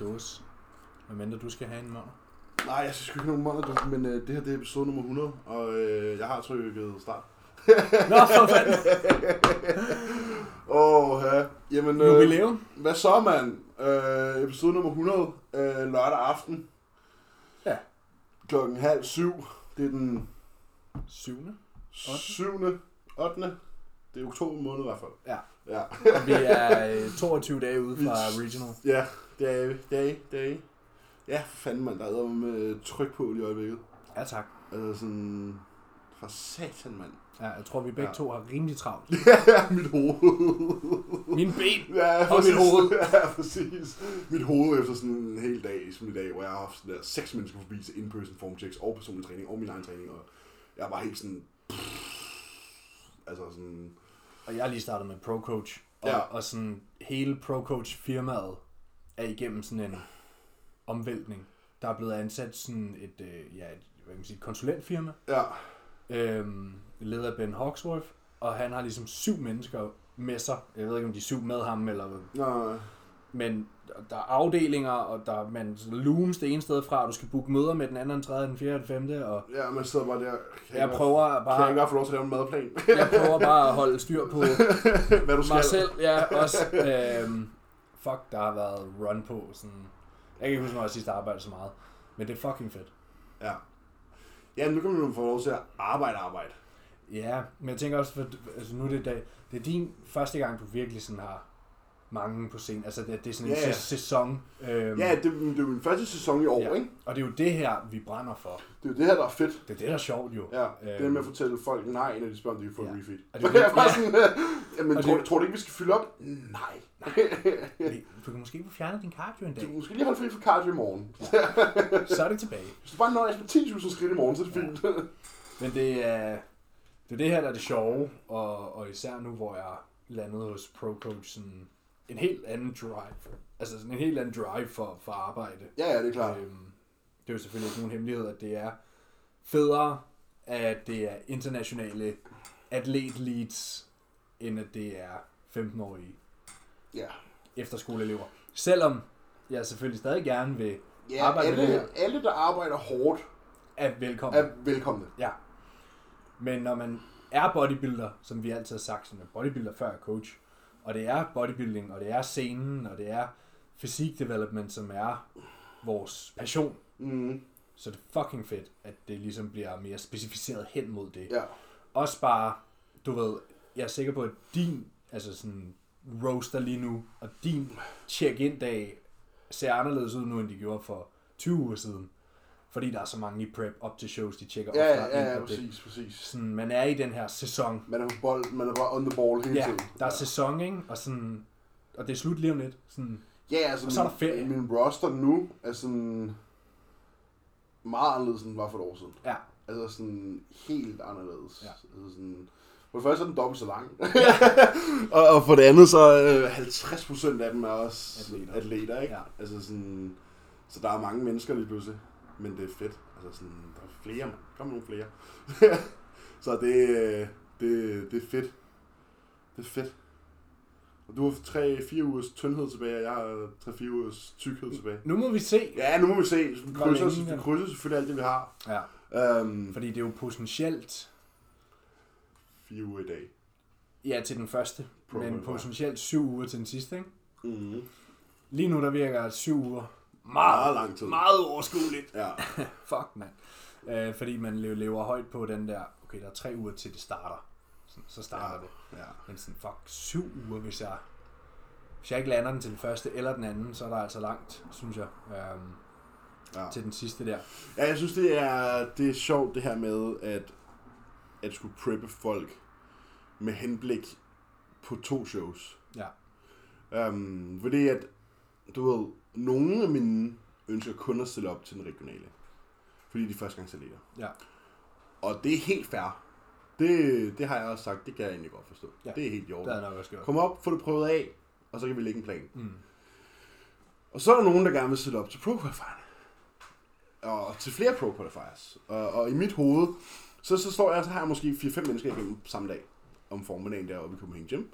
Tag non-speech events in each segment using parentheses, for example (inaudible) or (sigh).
en dåse. Medmindre du skal have en måned. Nej, jeg synes ikke nogen måneder, du, men øh, det her det er episode nummer 100, og øh, jeg har trykket start. (laughs) Nå, for fanden. (laughs) Åh, oh, ja. Jamen, øh, Jubilæum. hvad så, mand? Øh, episode nummer 100, øh, lørdag aften. Ja. Klokken halv syv. Det er den Syvende. 7. 8. Det er oktober måned i hvert fald. Ja. Ja, Og vi er øh, 22 dage ude fra regional. ja det er det er det er. Ja, for fanden mand, der er med tryk på i øjeblikket. Ja, tak. Altså sådan... For satan, mand. Ja, jeg tror, vi begge Ja. to har rimelig travlt. (laughs) Ja, mit hoved. Min ben. Ja, Og mit hoved. (laughs) Ja, præcis. Mit hoved efter sådan en hel dag, som i dag, hvor jeg har haft sådan der seks mennesker forbi til in-person form checks og personlig træning og min egen træning, og jeg var helt sådan... Altså sådan... Og jeg har lige startet med Pro Coach. Og, Ja. og sådan hele Pro Coach firmaet er igennem sådan en omvæltning. Der er blevet ansat sådan et, øh, ja, et hvad kan man sige, konsulentfirma, Ja, øhm, ledet af Ben Hawksworth, og han har ligesom syv mennesker med sig. Jeg ved ikke, om de er syv med ham, eller nej, men der er afdelinger, og der er man looms det ene sted fra, og du skal booke møder med den anden, den tredje, den fjerde, den femte, og ja, man sidder bare der. Kan jeg prøver Kan jeg bare, ikke bare få lov til at lave en madplan? jeg prøver bare at holde styr på (laughs) Hvad du skal? mig selv, ja, også. Øhm, fuck, der har været run på, sådan, jeg kan ikke huske, når jeg sidst arbejdede så meget, men det er fucking fedt. Ja. Ja, nu kan man jo få lov til at arbejde arbejde. Ja, men jeg tænker også, for, altså nu er det, dag, det er din første gang, du virkelig sådan har mange på scenen, altså det, det er sådan en Ja, ja. sæ- sæson, øhm, Ja, det, det er jo min første sæson i år, Ja. ikke? og det er jo det her, vi brænder for. Det er jo det her, der er fedt. Det er det, der er sjovt jo. Ja, det er Øhm, med at fortælle folk nej, når de spørger, om de kan få Ja. en refeed. Og det (laughs) det er jo- bare ja. sådan, jamen, Og tror, det- tror du ikke, vi skal fylde op? Nej. Hey, (laughs) Du kan måske få fjernet din cardio en Du dag, måske lige holde fri for cardio i morgen. (laughs) så er det tilbage. Hvis du bare nøjes med 10.000 skridt i morgen, så er det fint. Men det er det, er det her, der er det sjove, og, og især nu, hvor jeg landede hos ProCoach, sådan en helt anden drive. Altså sådan en helt anden drive for, for arbejde. Ja, ja, det er klart. Øhm, det er jo selvfølgelig ikke nogen hemmelighed, at det er federe, at det er internationale atlet-leads, end at det er 15-årige Ja. efterskoleelever. Selvom jeg selvfølgelig stadig gerne vil Ja, Arbejde med det alle, her. alle, der arbejder hårdt, er velkommen. er velkomne. Ja. Men når man er bodybuilder, som vi altid har sagt, som er bodybuilder før er coach, og det er bodybuilding, og det er scenen, og det er fysik development, som er vores passion, Mm, så det er fucking fedt, at det ligesom bliver mere specificeret hen mod det. ja. Også bare, du ved, jeg er sikker på, at din, altså sådan, roaster lige nu, og din check-in-dag ser anderledes ud nu, end de gjorde for 20 uger siden. Fordi der er så mange i prep op til shows, de tjekker Ja, oftere ja, ind ja, på det. præcis, præcis. Sådan, man er i den her sæson. Man er på bold, man er bare on the ball hele Ja, tiden. der er sæson, ikke? Og, sådan, og det er slut lige om lidt. Sådan, Ja, altså Og så er der ferie. min roster nu er sådan meget anderledes, end den var for et år siden. ja, Altså sådan helt anderledes. Ja. Altså sådan, for det første er den dobbelt så lang. (laughs) og, og for det andet så øh, 50% af dem er også Atleter. atleter, atleter ikke? Ja. Altså sådan, så der er mange mennesker lige pludselig. Men det er fedt. Altså sådan, der er flere, man. Kom nogle flere. (laughs) så det, øh, det, det er fedt. Det er fedt. Og du har 3-4 ugers tyndhed tilbage, og jeg har 3-4 ugers tykkhed tilbage. nu må vi se. Ja, nu må vi se. Vi krydser, vi krydser selvfølgelig alt det, vi har. Ja, Um, fordi det er jo potentielt, fire uger i dag. ja, til den første, Pro men potentielt syv uger til den sidste, ikke? Mm-hmm. Lige nu, der virker syv uger Meget meget, lang tid. meget overskueligt. Ja. (laughs) Fuck, mand. Øh, fordi man lever, højt på den der, okay, der er tre uger til det starter. Sådan, så starter Ja. det. ja. Men sådan, fuck, syv uger, hvis jeg, hvis jeg ikke lander den til den første eller den anden, så er der altså langt, synes jeg, øhm, ja. til den sidste der. Ja, jeg synes, det er, det er sjovt det her med, at, at skulle preppe folk med henblik på to shows. Ja. Um, fordi at, du ved, nogle af mine ønsker kun at stille op til den regionale. Fordi de er førstegangsatleter. Ja. Og det er helt fair. Det, det har jeg også sagt, det kan jeg egentlig godt forstå. Ja. Det er helt i Det orden. havde jeg nok også gjort. Kom op, få det prøvet af, og så kan vi lægge en plan. Mm. Og så er der nogen, der gerne vil stille op til pro qualifierne. Og til flere pro qualifiers. Og, og i mit hoved, så, så står jeg, så har jeg måske 4-5 mennesker igennem samme dag. Om formiddagen deroppe i Copenhagen Gym.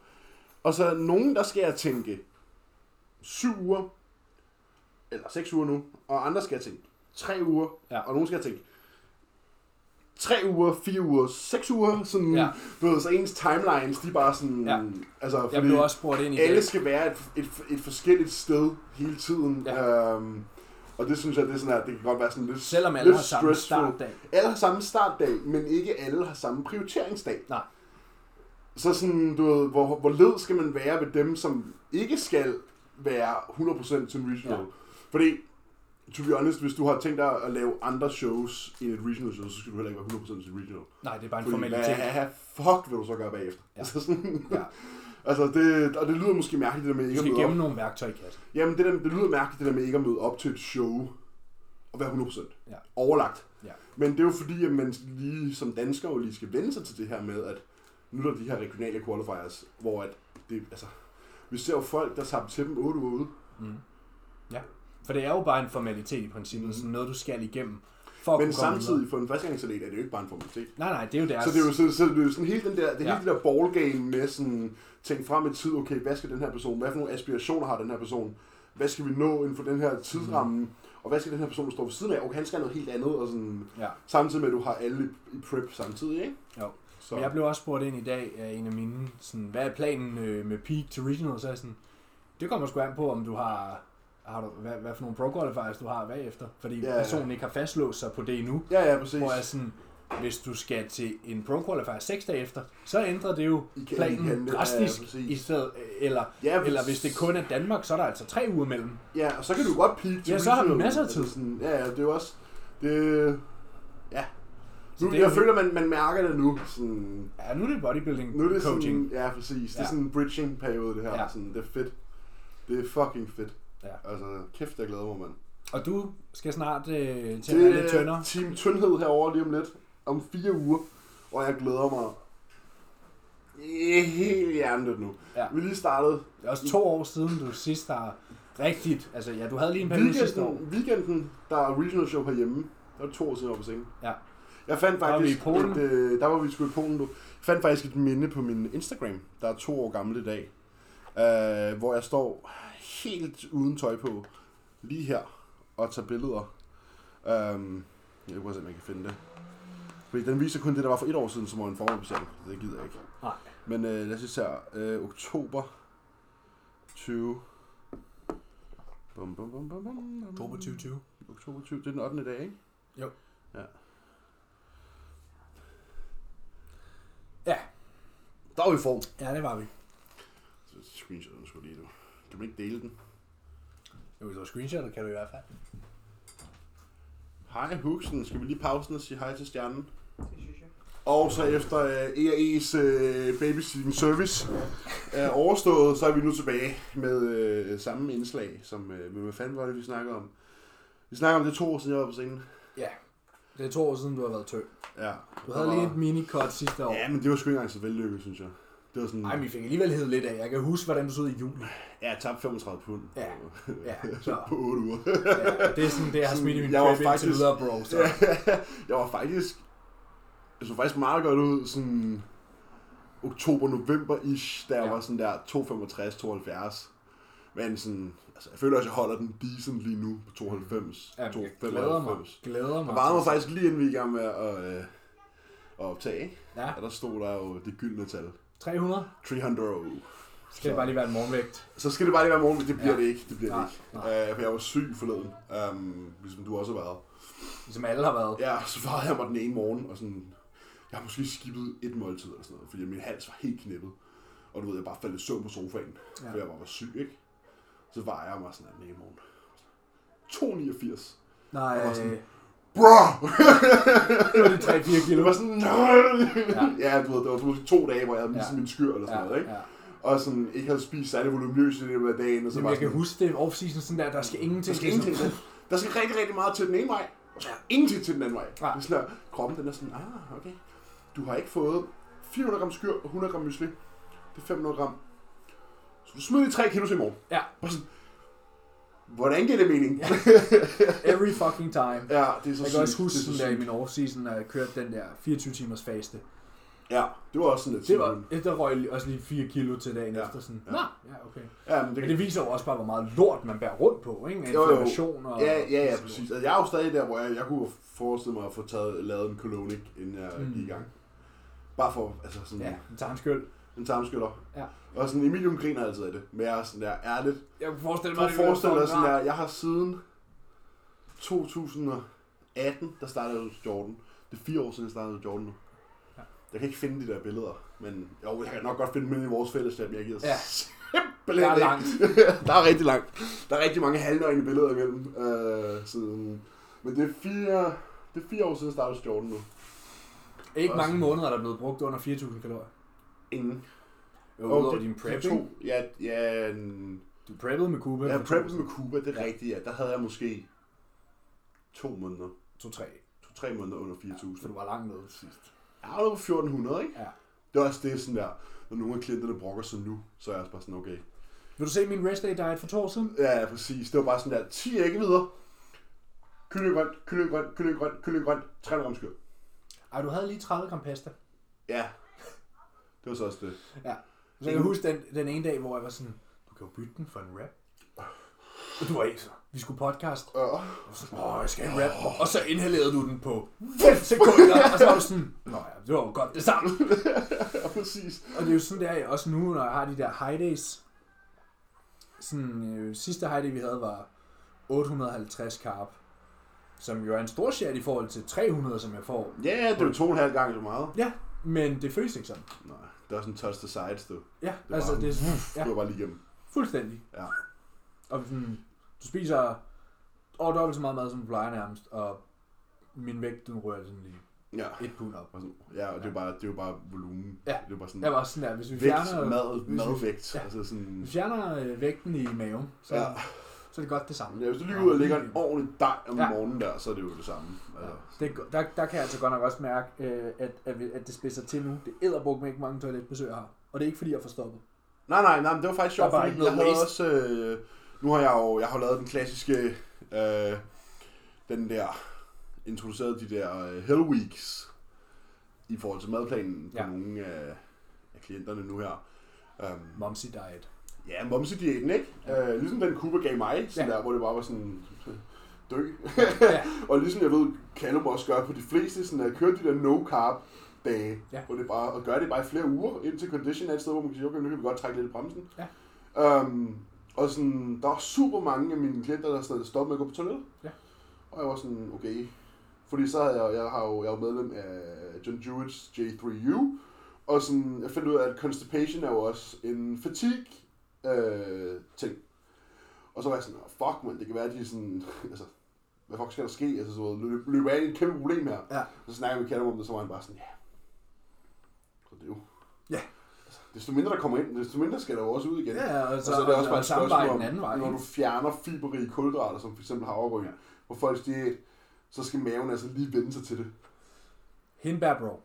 Og så er nogen, der skal jeg tænke, syv uger, eller 6 uger nu, og andre skal have tænkt 3 uger, Ja. og nogen skal have tænkt 3 uger, 4 uger, 6 uger, sådan, Ja. du ved, så ens timelines, de er bare sådan, Ja. altså, Jeg blev også spurgt ind i alle det. skal være et, et, et forskelligt sted hele tiden, Ja. øhm, og det synes jeg, det er sådan her, det kan godt være sådan lidt, Selvom alle lidt har samme stressful. startdag. Alle har samme startdag, men ikke alle har samme prioriteringsdag. Nej. Så sådan, du ved, hvor, hvor led skal man være ved dem, som ikke skal være 100% til regional? Ja. Ja. Fordi, to be honest, hvis du har tænkt dig at lave andre shows i et regional show, så skal du heller ikke være 100% til regional. Nej, det er bare en Fordi, formalitet. hvad fuck vil du så gøre bagefter? Ja. Altså, sådan, Ja. (laughs) altså det, og det lyder måske mærkeligt, det der med Du ikke at skal møde gemme op. nogle værktøj i kassen. Jamen, det, der, det lyder mærkeligt, det der med ikke at møde op til et show og være 100%. Ja. Overlagt. Ja. Men det er jo fordi, at man lige som dansker jo lige skal vende sig til det her med, at nu er der de her regionale qualifiers, hvor at det, altså, vi ser jo folk, der tager til dem 8 uger ude. Mm. Ja, for det er jo bare en formalitet i princippet, mm. sådan noget du skal igennem. For at Men samtidig for en førstegangsatlet er det jo ikke bare en formalitet. Nej, nej, det er jo deres... Så det er jo, så, så det er jo sådan hele den der, det, Ja. hele det der ballgame med sådan, tænk frem i tid, okay, hvad skal den her person, hvad for nogle aspirationer har den her person, hvad skal vi nå inden for den her tidsramme, mm. og hvad skal den her person, der står ved siden af, okay, han skal noget helt andet, og sådan, Ja. samtidig med, at du har alle i, prep samtidig, ikke? Jo. Så, Men jeg blev også spurgt ind i dag af en af mine, sådan, hvad er planen øh, med peak til regional? Så sådan, det kommer sgu an på, om du har, har du, hvad, hvad for nogle pro qualifiers du har bagefter. Fordi Ja, ja, ja. personen ikke har fastlåst sig på det endnu. ja, ja, præcis. Hvor jeg sådan, hvis du skal til en pro qualifier 6 dage efter, så ændrer det jo I kan- I planen kan- ja, ja, drastisk præcis. i stedet, eller, Ja, for- eller hvis det kun er Danmark, så er der altså tre uger mellem. Ja, og så kan du godt peak Ja, så har du masser af tid. Altså sådan, ja, ja, det er jo også, det, ja. Nu, det jeg jo- føler, man, man mærker det nu, sådan, Ja, nu er det bodybuilding Nu er det coaching. sådan, ja præcis, det er Ja. sådan en bridging-periode det her, Ja. ja. sådan, det er fedt. Det er fucking fedt. Ja. Altså, kæft, jeg glæder mig, mand. Og du skal snart øh, til at lidt Det tyndere. er Team Tyndhed herovre lige om lidt, om fire uger, og jeg glæder mig helt hjernet nu. Ja. Vi er lige startet Det er også to år siden, du sidst har rigtigt... Altså, ja, du havde lige en periode sidste år. weekenden, weekenden, der er regional show herhjemme. Der var to år siden, jeg var på scenen. Ja. Jeg fandt var vi i faktisk, Polen. et, øh, der var vi sgu i Polen, du. Jeg fandt faktisk et minde på min Instagram, der er to år gammel i dag, øh, hvor jeg står helt uden tøj på, lige her, og tager billeder. Um, jeg vil prøve at se, om jeg kan finde det. Fordi den viser kun det, der var for et år siden, som var en formålsbesætning. Det gider jeg ikke. Nej. Men øh, lad os se her. Øh, oktober 20. Bum, bum, bum, bum, bum. Oktober 2020. Oktober 20. Det er den 8. dag, ikke? Jo. Ja. Ja. Der er vi i form. Ja, det var vi. Så screenshot den skulle lige du. Kan man ikke dele den? Jo, hvis du har screenshotet, kan du i hvert fald. Hej Huxen. Skal vi lige pause den og sige hej til stjernen? Og så efter uh, ERE's uh, babysitting service er overstået, så er vi nu tilbage med uh, samme indslag, som uh, med hvad fanden var det, vi snakkede om? Vi snakker om det to år siden, jeg var på scenen. Ja. Det er to år siden, du har været tø. Ja. Du havde lige et mini-cut sidste år. Ja, men det var sgu ikke engang så vellykket, synes jeg. Det var sådan... Nej, vi fik alligevel hævet lidt af. Jeg kan huske, hvordan du så ud i juli. Ja, jeg tabte 35 pund. Ja. Ja, så. (laughs) på 8 uger. Ja, det er sådan, det jeg har smidt i min Jeg var prep indtil faktisk- videre, bro. Så. (laughs) jeg var faktisk... Jeg så faktisk meget godt ud, sådan oktober-november-ish, da jeg Ja. var sådan der 2,65-72. Men sådan, altså jeg føler også, jeg holder den decent lige nu på 92, Ja, jeg glæder mig. 2,95. Glæder mig. Jeg mig faktisk lige inden vi er i gang med at, øh, at optage? Ja, og der stod der jo det gyldne tal. 300. 300. Skal det bare lige være en morgenvægt. Så skal det bare lige være morgen, det bliver Ja. det ikke. Det bliver Nej, det ikke. nej. Øh, for jeg var syg forleden, um, ligesom du også har været. Ligesom alle har været. Ja, så varede jeg mig den ene morgen, og sådan, jeg har måske skippet et måltid eller sådan noget, fordi min hals var helt knippet. Og du ved, jeg bare faldt i søvn på sofaen, Ja. ja. for jeg bare var syg, ikke? Så var jeg mig sådan den ene morgen. 2,89. Nej, Jeg var sådan- Bro! det var de 3-4 Det kilo. var sådan, nej! Ja. Ja, du ved, det var måske to dage, hvor jeg havde mistet Ja. min skyr eller sådan Ja, noget, ikke? ja. Og sådan ikke havde spist særlig voluminøst i løbet af dagen, og så Jamen, var jeg kan sådan, huske det off-season sådan der, der skal ingenting Der skal ingenting til. Der skal rigtig, rigtig meget til den ene vej, og så ingenting til den anden vej. Ja. Det er sådan, kroppen den er sådan, ah, okay. Du har ikke fået 400 gram skyr og 100 gram mysli. Det er 500 gram. Så du smider lige 3 kilo i morgen. Ja. Og sådan, Hvordan giver det mening? Ja. (laughs) Every fucking time. ja det er så Jeg kan også sygt. huske sådan der i sygt. min off-season, når jeg kørte den der 24 timers faste. Ja, det var også sådan lidt Det var, sådan- der røg også lige 4 kilo til dagen Ja, efter. Sådan. ja. Nå, ja, okay. Ja, men det, Men det viser jo også bare, hvor meget lort man bærer rundt på, ikke? Inflammation og... Ja, ja, ja, præcis. Altså, jeg er jo stadig der, hvor jeg, jeg kunne forestille mig at få taget, lavet en colonic, inden jeg Mm. gik i gang. Bare for, altså sådan, ja. en tarmskyld. En tarmskyller. Ja. Og sådan, Emil hun griner altid af det, men jeg er sådan der, ærligt. Jeg kunne forestille mig, at det forestille dig sådan der. jeg har siden 2018, der startede jeg hos Jordan. Det er fire år siden, jeg startede hos Jordan nu. Ja. Jeg kan ikke finde de der billeder, men jo, jeg kan nok godt finde dem i vores fællesskab, men jeg gider Ja. simpelthen Der er langt. (laughs) der er rigtig langt. Der er rigtig mange halvnøgne billeder imellem. Øh, siden. Men det er fire, det er fire år siden, jeg startede hos Jordan nu. Ikke Også- mange måneder, der er blevet brugt under 4.000 kalorier. Ingen. Jo, Og udover din prepping. to- Ja, ja, en, Du preppede med Cuba. ja år med Cuba, det er Ja. rigtigt, ja. Der havde jeg måske to måneder. To-tre. To-tre måneder under 4.000. For du var langt nede sidst. Jeg på 1400, ikke? Ja. Det er også det sådan der, når nogle af klienterne brokker sig nu, så er jeg også bare sådan, okay. Vil du se min rest day diet for to år siden? Ja, ja, præcis. Det var bare sådan der, 10 æggevidder, kyllingegrønt, kyllingegrønt, kyllingegrønt, kyllingegrønt, 300 gram skyr. Ej, du havde lige 30 gram pasta. Ja, det var så også det. Ja. Så jeg kan huske den, den ene dag, hvor jeg var sådan, du kan jo bytte den for en rap. Og du var ikke så. Vi skulle podcast. Øh, Og så, Åh, jeg skal en rap. Og så inhalerede du den på 5 (laughs) sekunder. Og så var du sådan, Nå ja, det var jo godt det samme. (laughs) ja, præcis. Og det er jo sådan der, også nu, når jeg har de der high days. Sådan, øh, sidste high day, vi havde, var 850 carb. Som jo er en stor share i forhold til 300, som jeg får. Ja, det er jo to og en halv gang så meget. Ja, men det føles ikke sådan. Nej, det er sådan en touch the sides, du. Ja, Det altså det er (laughs) ja, var bare lige igennem. fuldstændig. Ja. Og sådan, du spiser over dobbelt så meget mad, som du plejer nærmest, og min vægt, den rører sådan lige Ja. et pund op. Og sådan- Ja, og det er jo bare, det er jo bare volumen. Ja. Det er bare sådan Jeg var sådan der, hvis vi vægt, fjerner, mad, madvægt. Ja. Altså sådan, hvis vi fjerner øh, vægten i maven, så, Ja. Så er det godt det samme. ja, hvis du lige går ud og lægger en ordentlig dej om Ja. morgenen der, så er det jo det samme. Ja. Altså, Det, er go- der, der kan jeg altså godt nok også mærke, øh, at, at, at det spidser til nu. Det æderbuk med ikke mange toiletbesøg, har. Og det er ikke fordi, jeg får stoppet. Nej, nej, nej, men det var faktisk sjovt, fordi jeg havde også... Øh, nu har jeg jo jeg har lavet den klassiske... Øh, den der... Introduceret de der øh, Hell Weeks i forhold til madplanen på Ja. nogle af, af klienterne nu her. Um, Momsy diet. Ja, momsediæten, ikke? Øh, ligesom den Cuba gav mig, sådan Ja. der, hvor det bare var sådan... (laughs) Dø. Ja. (laughs) og ligesom jeg ved, Callum også gør på de fleste, sådan at køre de der no-carb dage, Ja. hvor det bare, og gøre det bare i flere uger, indtil condition er et sted, hvor man kan sige, okay, nu kan vi godt trække lidt i bremsen. Ja. Um, og sådan, der var super mange af mine klienter, der sådan stoppede med at gå på toilettet. Ja. Og jeg var sådan, okay. Fordi så havde jeg, jeg har jo, jeg er medlem af John Jewett's J3U, og sådan, jeg fandt ud af, at constipation er jo også en fatigue øh, ting. Og så var jeg sådan, oh, fuck man, det kan være, at de sådan, (laughs) altså, hvad fuck skal der ske? Altså, så løb, løb af i et kæmpe problem her. Ja. Så snakkede vi Callum om det, så var han bare sådan, ja. Så det er jo... Ja. Altså, desto mindre der kommer ind, desto mindre skal der jo også ud igen. Ja, og Og så, så er det også bare et samme spørgsmål om, den anden vej. når du fjerner fiberrige kulhydrater, som f.eks. havregryn, Ja. på folks diæt, så skal maven altså lige vende sig til det. Hindbær, bro.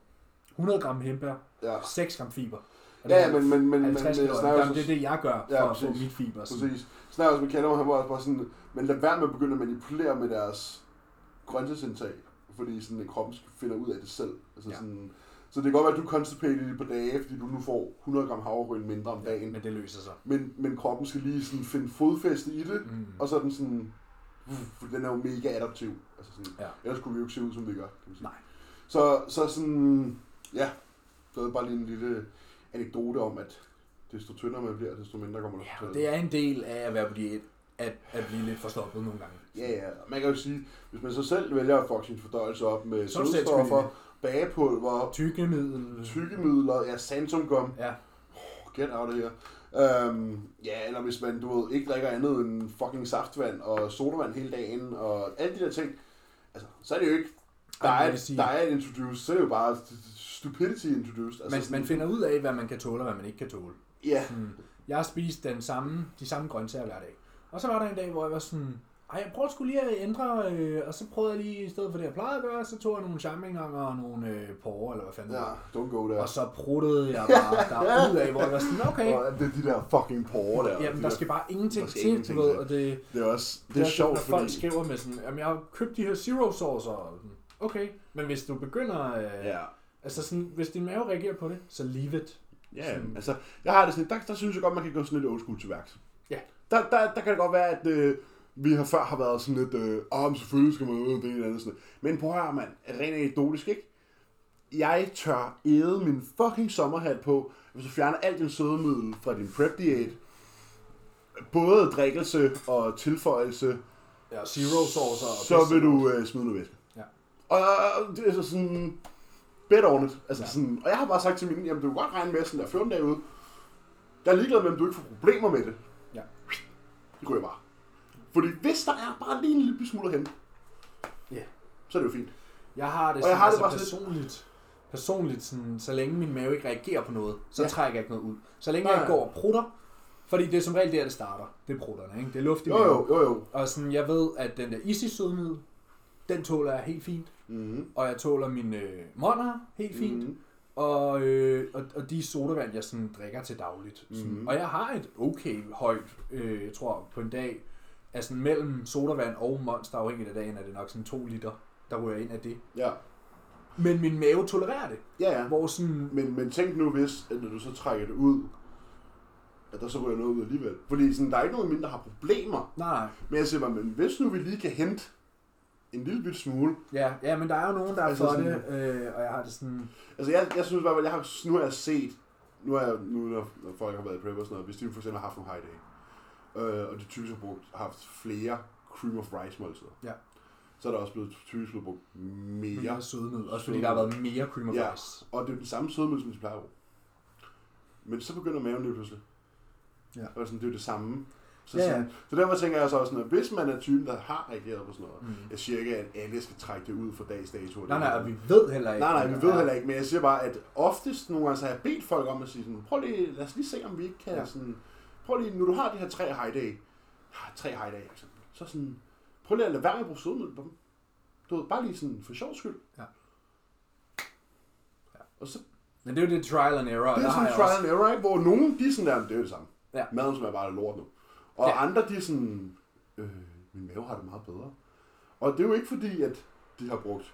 100 gram hindbær, Ja, 6 gram fiber. Ja men, men, men, men, 50 men kalorier? snakker Jamen, det er det, jeg gør for Ja, at få præcis. mit fiber. sådan. præcis. Også med Callum, han var også bare sådan, men lad være med at begynde at manipulere med deres grøntsagsindtag, fordi sådan, at kroppen finder ud af det selv. Altså Ja. sådan, så det kan godt være, at du er constipated i på dage, fordi du nu får 100 gram havregryn mindre om dagen. Men det løser sig. Men, men kroppen skal lige sådan finde fodfæste i det, Mm. og så er den sådan, for den er jo mega adaptiv. Altså sådan, Ja. Ellers kunne vi jo ikke se ud, som vi gør. Kan man sige. Nej. Så, så sådan, ja, det var bare lige en lille anekdote om, at desto tyndere man bliver, desto mindre kommer der Ja, til det er en del af at være på diæt, at, at blive lidt forstoppet nogle gange. Ja, ja. Man kan jo sige, hvis man så selv vælger at fuck sin fordøjelse op med Så er du sødstoffer, bagepulver, Tykkemiddel. tykkemidler, ja, santumgum, Ja, get out of here. Um, ja, eller hvis man, du ved, ikke drikker andet end fucking saftvand og sodavand hele dagen, og alle de der ting, altså, så er det jo ikke Ej, jeg diet, vil sige- diet introduced, så er det jo bare stupidity introduced. Altså, man, sådan- man finder ud af, hvad man kan tåle og hvad man ikke kan tåle. Ja, Sådan, jeg har spist den samme, de samme grøntsager hver dag. Og så var der en dag, hvor jeg var sådan, ej, jeg prøver sgu lige at ændre, øh, og så prøvede jeg lige, i stedet for det, jeg plejede at gøre, så tog jeg nogle champignoner og nogle øh, porre, eller hvad fanden ja, don't go there. Og så pruttede jeg bare derud af, hvor jeg var sådan, okay, Og det er de der fucking porre der. jamen de der der- skal bare ingenting der skal til, ingenting du ved, og det, Det er også, det det er er sjovt, når folk fordi... skriver med sådan, jamen jeg har købt de her zero saucer, okay, men hvis du begynder, øh, Ja, Altså sådan, hvis din mave reagerer på det, så leave it. Ja, Sådan- altså, jeg har det sådan, der, der synes jeg godt, man kan gå sådan lidt old school til værks. Ja. Der, der, der kan det godt være, at øh, vi har før har været sådan lidt, øh, men selvfølgelig skal man ud det eller andet sådan. Men prøv at høre, mand, rent anekdotisk, ikke? Jeg tør æde min fucking sommerhat på, hvis du fjerner alt din sødemiddel fra din prep diæt. Både drikkelse og tilføjelse, Ja, zero sauce og så vil du øh, smide noget væske. Og det er så sådan, bet on it. Altså Ja. sådan, og jeg har bare sagt til mine, jamen du kan godt regne med sådan der 14 dage ude. Jeg er ligeglad med, om du ikke får problemer med det. Ja. Det jeg bare. Fordi hvis der er bare lige en lille smule hente, Ja. så er det jo fint. Jeg har det, Og jeg har det altså bare sådan personligt. Personligt, sådan, så længe min mave ikke reagerer på noget, så Ja. trækker jeg ikke noget ud. Så længe Nej, jeg går og prutter, fordi det er som regel der, det starter. Det er prutterne, ikke? Det er luft i Jo, maven. jo, jo, jo. Og sådan, jeg ved, at den der easy sødmiddel, den tåler jeg helt fint. Mm-hmm. Og jeg tåler mine øh, monner helt fint. Mm-hmm. Og, øh, og, og de sodavand, jeg sådan drikker til dagligt. Sådan. Mhm. Og jeg har et okay højt, øh, jeg tror på en dag, altså mellem sodavand og monster, afhængigt af dagen, er det nok sådan 2 liter, der ryger ind af det. Ja. Men min mave tolererer det. Ja, ja. Hvor sådan, Men, men tænk nu hvis, at når du så trækker det ud, at der så ryger noget ud alligevel. Fordi sådan, der er ikke nogen mindre, der har problemer. nej. Men jeg siger bare, men hvis nu vi lige kan hente en lille bit smule. Ja, ja, men der er jo nogen, der er Altså for sådan- det, øh, og jeg har det sådan, Altså jeg, jeg synes bare, at jeg har, nu har jeg set, nu jeg, nu når, når folk har været i prep og sådan noget, hvis de for eksempel har haft nogle high day, øh, og de typisk har brugt, haft flere cream of rice måltider, Ja. så er der også blevet typisk blevet brugt mere. mere sødmiddel. Også fordi der har været mere cream of Ja. rice. Og det er den samme sødmiddel, som de plejer at bruge. Men så begynder maven lige pludselig. Ja. Og sådan, det er jo det samme. Så, Ja, ja. sådan, så derfor tænker jeg så også sådan, at hvis man er typen, der har reageret på sådan noget, Mm. jeg siger ikke, at alle skal trække det ud for dags dato. Nej, nej, og vi ved heller ikke. Nej, nej, vi ved heller ikke, men jeg siger bare, at oftest nogle gange så har jeg bedt folk om at sige sådan, prøv lige, lad os lige se, om vi ikke kan Ja. sådan, prøv lige, når du har de her tre high day, tre high day eksempel, så sådan, prøv lige at lade være med at bruge sødmiddel på dem. Du ved, bare lige sådan for sjov skyld. Ja. Ja. Og så, Men det er jo det trial and error. det er sådan trial også- and error, ikke? hvor nogen, de er sådan der, det er jo det samme. Ja. Maden smager bare af lort nu. Og Ja. andre, de er sådan, øh, min mave har det meget bedre. Og det er jo ikke fordi, at de har brugt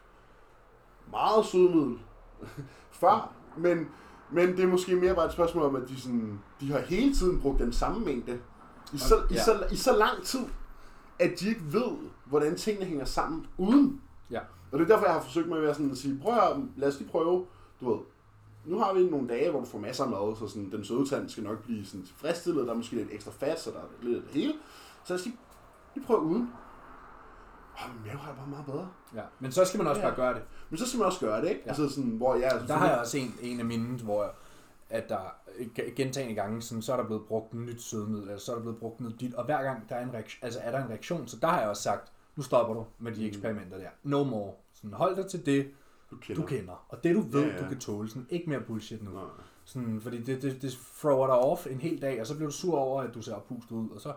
meget sødmiddel (laughs) før, men, men det er måske mere bare et spørgsmål om, at de, sådan, de har hele tiden brugt den samme mængde i så, i, Ja. så, i så lang tid, at de ikke ved, hvordan tingene hænger sammen uden. Ja. Og det er derfor, jeg har forsøgt mig at, sådan at sige, prøv at, lad os lige prøve, du ved, nu har vi nogle dage, hvor du får masser af mad, så sådan, den søde tand skal nok blive sådan tilfredsstillet, der er måske lidt ekstra fat, så der er lidt af det hele. Så lad os lige, lige prøve uden. Åh, min mave har det bare meget bedre. Ja. Men så skal man også Ja. bare gøre det. Men så skal man også gøre det, ikke? Ja. Altså sådan, hvor jeg... Altså, Der har jeg også en, en af mine, hvor at der gentagende gange, sådan, så er der blevet brugt nyt sødmiddel, eller så er der blevet brugt noget dit, og hver gang der er en reaktion, altså er der en reaktion, så der har jeg også sagt, nu stopper du med Mm. de eksperimenter der. No more. Sådan, hold dig til det, du kender. du kender. Og det du ved, Ja, ja. du kan tåle. Sådan, ikke mere bullshit nu. Nej. Sådan, fordi det, det, det thrower dig off en hel dag, og så bliver du sur over, at du ser pustet ud, og så,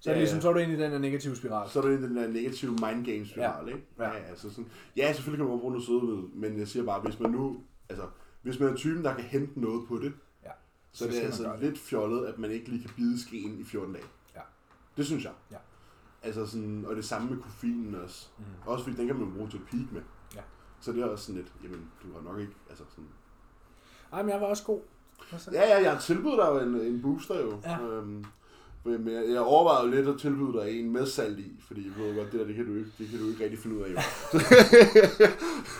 så er det Ja, ligesom, ja. så er du ind i den der negative spiral. Så er det den der negative mind games spiral, ikke? Ja. Ja, altså sådan, ja, selvfølgelig kan man bruge noget sødemiddel, men jeg siger bare, hvis man nu, altså, hvis man er typen, der kan hente noget på det, Ja. så er det man altså det. lidt fjollet, at man ikke lige kan bide skeen i 14 dage. Ja. Det synes jeg. Ja. Altså sådan, og det samme med koffeinen også. Mm. Også fordi den kan man bruge til at peak med. Ja. Så det er også sådan lidt, jamen, du har nok ikke, altså sådan... Ej, men jeg var også god. Hvad så? Ja, ja, jeg har tilbudt dig jo en, en booster jo. Ja. Øhm, men jeg, jeg overvejede jo lidt at tilbyde dig en med salt i, fordi jeg ved godt, det der, det kan du ikke, det kan du ikke rigtig finde ud af. Jo. (laughs)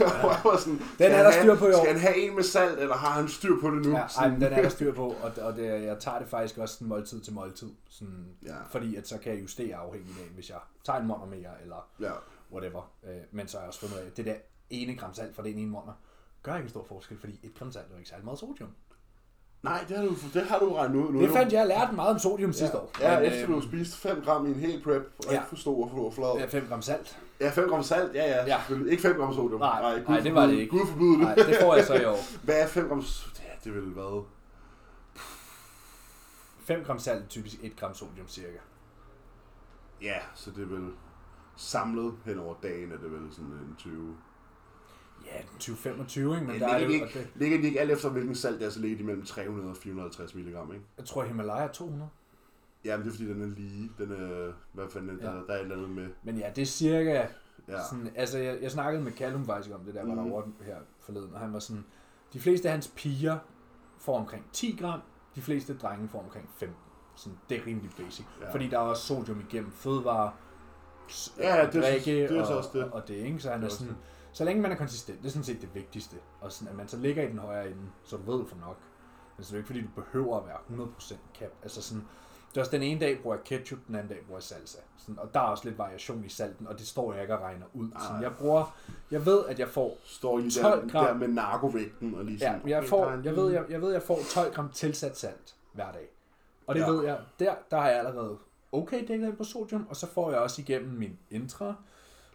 Jeg (laughs) var sådan, skal er der styr på år. Skal han have en med salt, eller har han styr på det nu? Ja, ej, men den er der (laughs) styr på, og, og det, jeg tager det faktisk også sådan måltid til måltid. Sådan, Ja. Fordi at så kan jeg justere afhængig af, hvis jeg tager en måneder mere, eller ja. whatever. Øh, men så har jeg også fundet af, det der ene gram salt fra den ene måned, gør ikke en stor forskel, fordi et gram salt er jo ikke særlig meget sodium. Nej, det har du, det har du regnet ud nu. Det fandt jeg, jeg lærte meget om sodium sidste år. Ja, Men, efter øh, du spiste 5 gram i en hel prep, og Ja. ikke forstod at få flad. Ja, 5 gram salt. Ja, 5 gram salt, ja, ja, Ja. selvfølgelig. Ikke 5 gram sodium. Nej, Gud nej, det var det ikke. Gud forbyde det. Nej, det får jeg så i år. (laughs) Hvad er 5 gram Ja, det vil hvad? 5 gram salt er typisk 1 gram sodium cirka. Ja, så det er vel samlet hen over dagen, er det vel sådan en 20. Ja, 2025, ikke? Men Men der er ligger, det, de jo, og ikke, det, ligger de ikke alt efter, hvilken salt det er, så ligger de mellem 300 og 450 mg, ikke? jeg tror Himalaya er 200. Ja, men det er fordi, den er lige. Den er, hvad fanden, Ja. ja. der, der er et eller andet med. Men ja, det er cirka Ja. Sådan, altså, jeg, jeg snakkede med Callum faktisk om det der, var Mhm. derovre her forleden, og han var sådan, De fleste af hans piger får omkring 10 gram, de fleste drenge får omkring 15. Sådan, det er rimelig basic. Ja. Ja. Fordi der er også sodium igennem fødevarer, Ja, ja, det er drikke det er og, så også det. Og, det, ikke? Så han Det er er sådan, så længe man er konsistent, det er sådan set det vigtigste. Og sådan, at man så ligger i den højere ende, så du ved, får nok. Men så er det ikke, fordi du behøver at være 100% cap. Altså sådan, det er også den ene dag bruger jeg ketchup, den anden dag bruger jeg salsa. Sådan, og der er også lidt variation i salten, og det står jeg ikke og regner ud. Sådan, jeg bruger, jeg ved, at jeg får Står I lige 12 der, gram. der med narkovægten og lige Ja, sådan... jeg, okay, får, jeg, ved, jeg, jeg ved, jeg får 12 gram tilsat salt hver dag. Og det Ja. ja. ved jeg, der, der har jeg allerede okay dækket ind på sodium, og så får jeg også igennem min intra,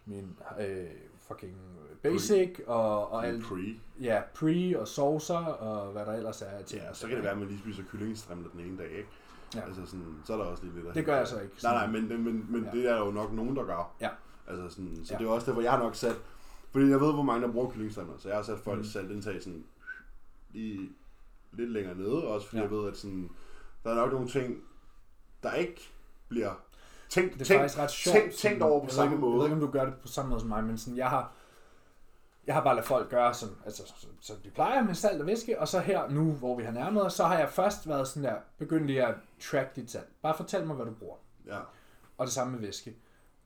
min øh, fucking basic, og, og alt, Pre. ja, pre og saucer, og hvad der ellers er til. Ja, så kan det være, at man lige spiser kyllingestrimler den ene dag, ikke? Ja. Altså sådan, så er der også lige lidt af Det gør jeg så ikke. Nej, nej, men, men, men Ja. det er jo nok nogen, der gør. Ja. Altså sådan, så Ja. det er også derfor, jeg har nok sat... Fordi jeg ved, hvor mange der bruger kyllingestrimler, så jeg har sat folks Mhm. mm. saltindtag sådan lige lidt længere nede, også fordi Ja. jeg ved, at sådan, der er nok nogle ting, der ikke bliver tænkt, Det er tænkt, faktisk ret sjovt. tænkt, tænkt over på jeg samme ikke- måde. Jeg ved ikke, om du gør det på samme måde som mig, men sådan, jeg har, jeg har bare ladet folk gøre, som, altså, som, som de plejer med salt og væske, og så her nu, hvor vi har nærmet os, så har jeg først været sådan der, begyndt lige at track dit salt. Bare fortæl mig, hvad du bruger. Ja. Og det samme med væske.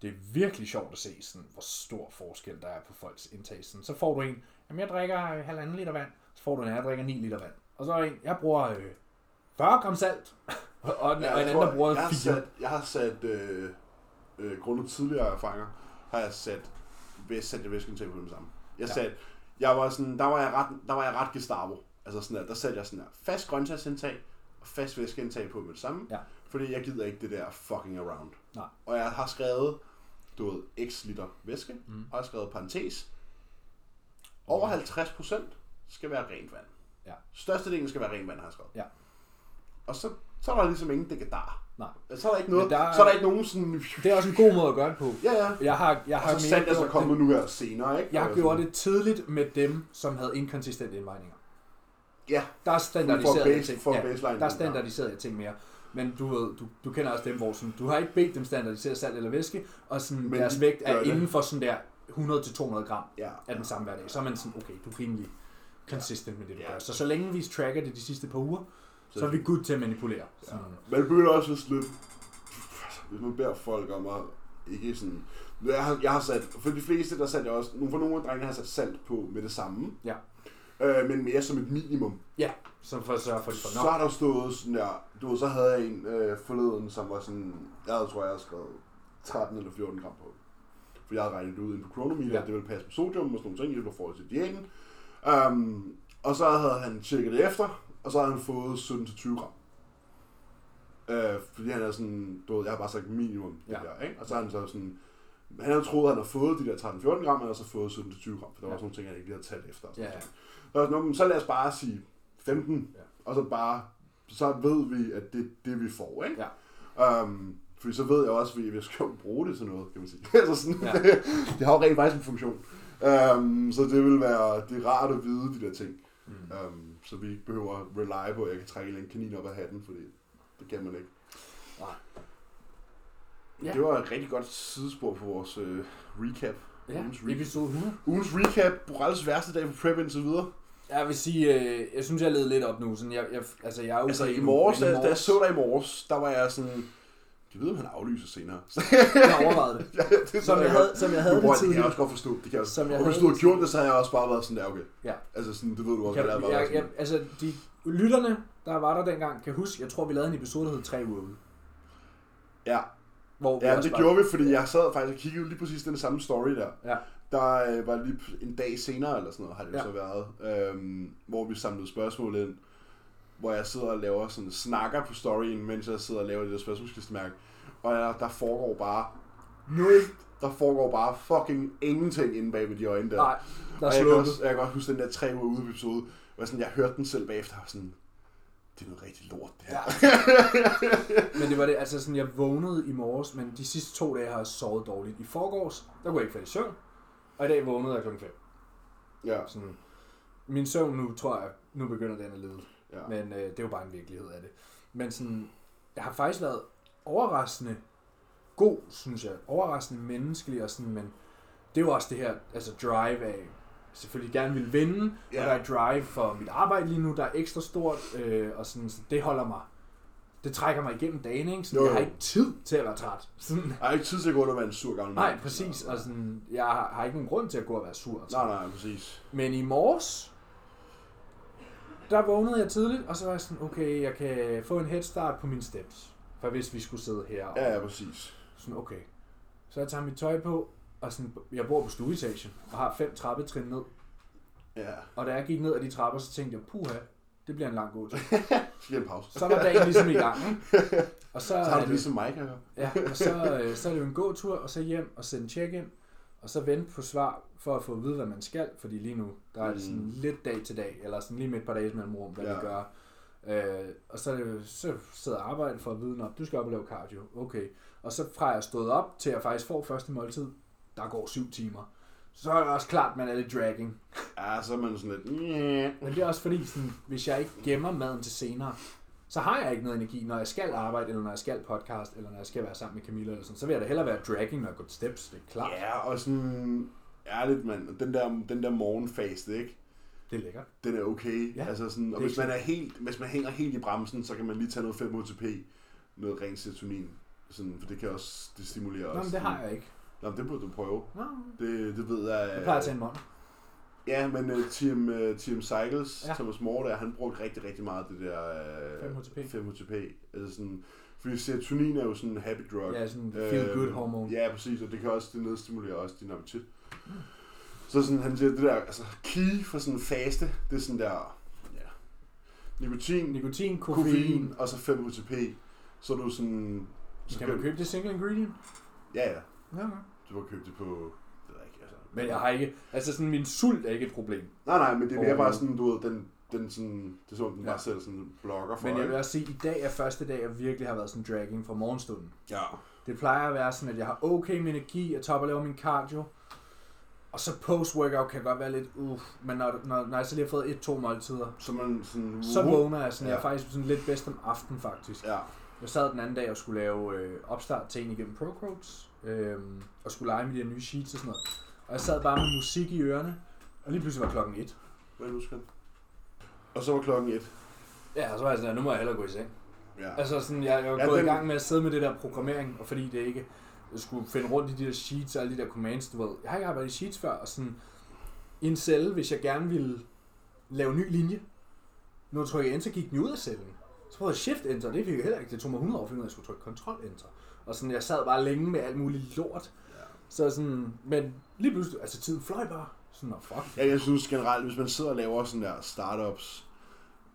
Det er virkelig sjovt at se, sådan, hvor stor forskel der er på folks indtag. Sådan, så får du en, jamen jeg drikker øh, halvanden liter vand. Så får du en, jeg drikker 9 liter vand. Og så er en, jeg bruger øh, 40 gram salt. Og, og, en- Ja, og en jeg, anden, der bruger jeg, har 4. sat, jeg har sat, øh, øh, grundet tidligere erfaringer, har jeg sat, væs, sat jeg væskeindtag på dem samme. Jeg Ja. satte, jeg var sådan, der var jeg ret, der var jeg ret Gestapo. Altså sådan der, der satte jeg sådan der, fast grøntsagsindtag og fast væskeindtag på med det samme. Ja. Fordi jeg gider ikke det der fucking around. Nej. Og jeg har skrevet, du ved, x liter væske, Mm. og jeg har skrevet parentes. Over 50% skal være rent vand. Ja. Størstedelen skal være rent vand, har jeg skrevet. Ja. Og så, så er der ligesom ingen dekadar. Nej. Så er der ikke noget, Men der er- så er der ikke nogen sådan... Det er også en god måde at gøre det på. Ja, ja. Jeg har, jeg har Og så sandt er så kommet det, nu her senere, ikke? jeg har gjort det tidligt med dem, som havde inkonsistente indvejninger. Ja, Der er standardiseret jeg base, ting. for Ja, baseline. der er standardiseret ting mere. Men du, ved, du, du kender også dem, hvor sådan, du har ikke bedt dem standardisere salt eller væske, og sådan, Men deres de vægt er det. inden for sådan der 100-200 gram Ja. af den samme hver dag. Så er man sådan, okay, du er rimelig consistent med det, du Ja. gør. Så så længe vi tracker det de sidste par uger, Så- så er vi good til at manipulere. Ja. Man begynder også sådan lidt... Hvis man beder folk om at ikke sådan... Jeg har, jeg har sat... For de fleste, der satte jeg også... For nogle af drengene har sat salt på med det samme. Ja. Øh, men mere som et minimum. Ja, så for at sørge for, at de får Så nok. har der stået sådan der... Du ved, så havde jeg en øh, forleden, som var sådan... Jeg havde, tror jeg, jeg skrevet 13 eller 14 gram på. For jeg havde regnet det ud inde på Chronometer, Ja. ja. det ville passe med sodium og sådan nogle ting, i forhold til diæten. Um, og så havde han tjekket det efter, og så havde han fået 17-20 gram. Øh, fordi han er sådan, du ved, jeg har bare sagt minimum, det Ja. der, ikke? Og så har han så sådan, han havde troet, at han havde fået de der 13-14 gram, havde så fået 17-20 gram, for der var Ja. også nogle ting, han ikke lige havde talt efter. Og Ja, sådan ja. noget. Så, var sådan, "Nå, men så lad os bare sige 15, Ja. og så bare, så ved vi, at det er det, vi får, ikke? Ja. Um, fordi så ved jeg også, at vi skal jo bruge det til noget, kan man sige. (laughs) altså sådan, Ja. det, (laughs) det har jo rent faktisk en funktion. Um, så det vil være, det er rart at vide de der ting. Mm. Um, så vi ikke behøver at rely på, at jeg kan trække en kanin op af hatten, fordi det kan man ikke. Nej. Ja. Det var et rigtig godt sidespor på vores uh, recap. Ja, Ugens recap. episode 100. Ugens recap, Borrells værste dag på prep indtil videre. Jeg vil sige, øh, jeg synes, jeg led lidt op nu. Sådan, jeg, jeg, altså, jeg er Altså okay i morges, da, da jeg så dig i morges, der var jeg sådan, jeg ved, om han aflyser senere. (laughs) jeg overvejede det. ja, det Som jeg, havde, som jeg havde det bror, det kan jeg tidligere. også godt forstå. Det kan jeg. Som jeg og hvis du havde gjort det, så havde jeg også bare været sådan der, okay. Ja. Altså sådan, det ved du også, Kan, hvad jeg, jeg, jeg, altså, de lytterne, der var der dengang, kan huske, jeg tror, vi lavede en episode, der hed 3 uger ude. Ja, Hvor ja det bare- gjorde vi, fordi jeg sad faktisk og kiggede lige præcis den samme story der. Ja. Der øh, var lige en dag senere, eller sådan noget, har det ja. så været, øhm, hvor vi samlede spørgsmål ind, hvor jeg sidder og laver sådan snakker på storyen, mens jeg sidder og laver det der spørgsmålskistemærke. Og der, der foregår bare nul. Der foregår bare fucking ingenting inde bag ved de øjne der. Nej, der er og jeg kan, også, jeg kan også huske den der tre uger ude episode, hvor sådan, jeg hørte den selv bagefter, og sådan, det er noget rigtig lort, det her. Ja. men det var det, altså sådan, jeg vågnede i morges, men de sidste to dage har jeg sovet dårligt. I forgårs, der kunne jeg ikke falde i søvn, og i dag vågnede jeg klokken 5. Ja, Sådan, min søvn nu, tror jeg, nu begynder den at lide. Ja. Men øh, det er jo bare en virkelighed af det. Men sådan, jeg har faktisk været overraskende god, synes jeg. Overraskende menneskelig og sådan, men det er jo også det her, altså drive af, selvfølgelig gerne vil vinde, ja. Og der er drive for mit arbejde lige nu, der er ekstra stort, øh, og sådan, så det holder mig, det trækker mig igennem dagen, ikke? Så Jo, jeg jo. har ikke tid til at være træt. Sådan, Jeg har ikke tid til at gå ud og være en sur gammel nej, præcis, og sådan, jeg har, har ikke nogen grund til at gå og være sur. Nej, nej, præcis. Men i morges, der vågnede jeg tidligt, og så var jeg sådan, okay, jeg kan få en head start på mine steps. For hvis vi skulle sidde her. Og Ja, ja, præcis. Sådan, okay. Så jeg tager mit tøj på, og sådan, jeg bor på stueetagen, og har fem trappetrin ned. Ja. Og da jeg gik ned ad de trapper, så tænkte jeg, puha, det bliver en lang gåtur. Så giver en pause. Så var dagen ligesom i gang, ikke? Og (laughs) så, Så har du ligesom mig, kan jeg ja, og så, øh, så er det jo en gåtur, og så hjem og sende check-in, og så vente på svar for at få at vide, hvad man skal, fordi lige nu, der er det sådan Mm. lidt dag til dag, eller sådan lige med et par dages mellemrum, hvad ja. Vi gør. Øh, og så, er det, så sidder jeg og arbejder for at vide, at du skal op og lave cardio. Okay. Og så fra jeg stået op til jeg faktisk får første måltid, der går syv timer. Så er det også klart, at man er lidt dragging. Ja, så er man sådan lidt... Men det er også fordi, sådan, hvis jeg ikke gemmer maden til senere, så har jeg ikke noget energi, når jeg skal arbejde, eller når jeg skal podcast, eller når jeg skal være sammen med Camilla, eller sådan. Så vil jeg da hellere være dragging, når jeg går til steps, det er klart. Ja, og sådan... Ærligt, mand. Den der, den der morgenfase, ikke? Det er lækkert. Den er okay. Ja, altså sådan, og hvis man, er helt, hvis man hænger helt i bremsen, så kan man lige tage noget 5 HTP, noget rent serotonin. Sådan, for det kan også, det stimulerer Nå, også. men det har jeg ikke. Nå, det burde du prøve. Nå, Det, det ved jeg. jeg plejer at tage en måned. Ja, men uh, Team, uh, Team Cycles, Ja. Thomas Moore der, han brugte rigtig, rigtig meget det der... Uh, 5 HTP. 5 HTP. Altså sådan, fordi serotonin er jo sådan en happy drug. Ja, sådan feel good hormone. Ja, præcis, og det kan også, det nedstimulerer også din appetit. Så sådan, han siger, det der, altså key for sådan en faste, det er sådan der, ja, nikotin, Nikotin, koffein, koffein. og så 5 HTP. Så er du sådan, så Kan man købe det single ingredient? Ja, ja, Ja, ja. du kan købe det på, det ved jeg ikke, altså. Men jeg har ikke, altså sådan min sult er ikke et problem. Nej, nej, men det er mere bare sådan, du ved, den, den sådan, det om, den Ja. bare sætter sådan blokker for Men jeg vil også sige, at i dag er første dag, jeg virkelig har været sådan dragging fra morgenstunden. Ja, Det plejer at være sådan, at jeg har okay med energi, jeg topper og laver min cardio. Og så post-workout kan godt være lidt uff, men når, når, når jeg så lige har fået et-to måltider, så man sådan, så vågner jeg sådan, jeg er Ja. faktisk sådan lidt bedst om aftenen faktisk. Ja, Jeg sad den anden dag og skulle lave øh, opstart til en igennem ProQuotes, øh, og skulle lege med de her nye sheets og sådan noget. Og jeg sad bare med musik i ørerne, og lige pludselig var klokken et. hvad nu skal Og så var klokken et. Ja, og så var jeg sådan, nu må jeg hellere gå i seng. Ja. Altså sådan, jeg, jeg var Ja, gået den- i gang med at sidde med det der programmering, og fordi det ikke, jeg skulle finde rundt i de der sheets og alle de der commands, du ved. Jeg har ikke arbejdet i sheets før, og sådan, i en celle, hvis jeg gerne ville lave en ny linje, når jeg trykker enter, gik den ud af cellen. Så prøvede jeg shift enter, det fik jeg heller ikke. Det tog mig 100 år, at finde ud af, at jeg skulle trykke control enter. Og sådan, jeg sad bare længe med alt muligt lort. Så sådan, men lige pludselig, altså tiden fløj bare. Sådan, oh, fuck. Ja, jeg synes generelt, hvis man sidder og laver sådan der startups,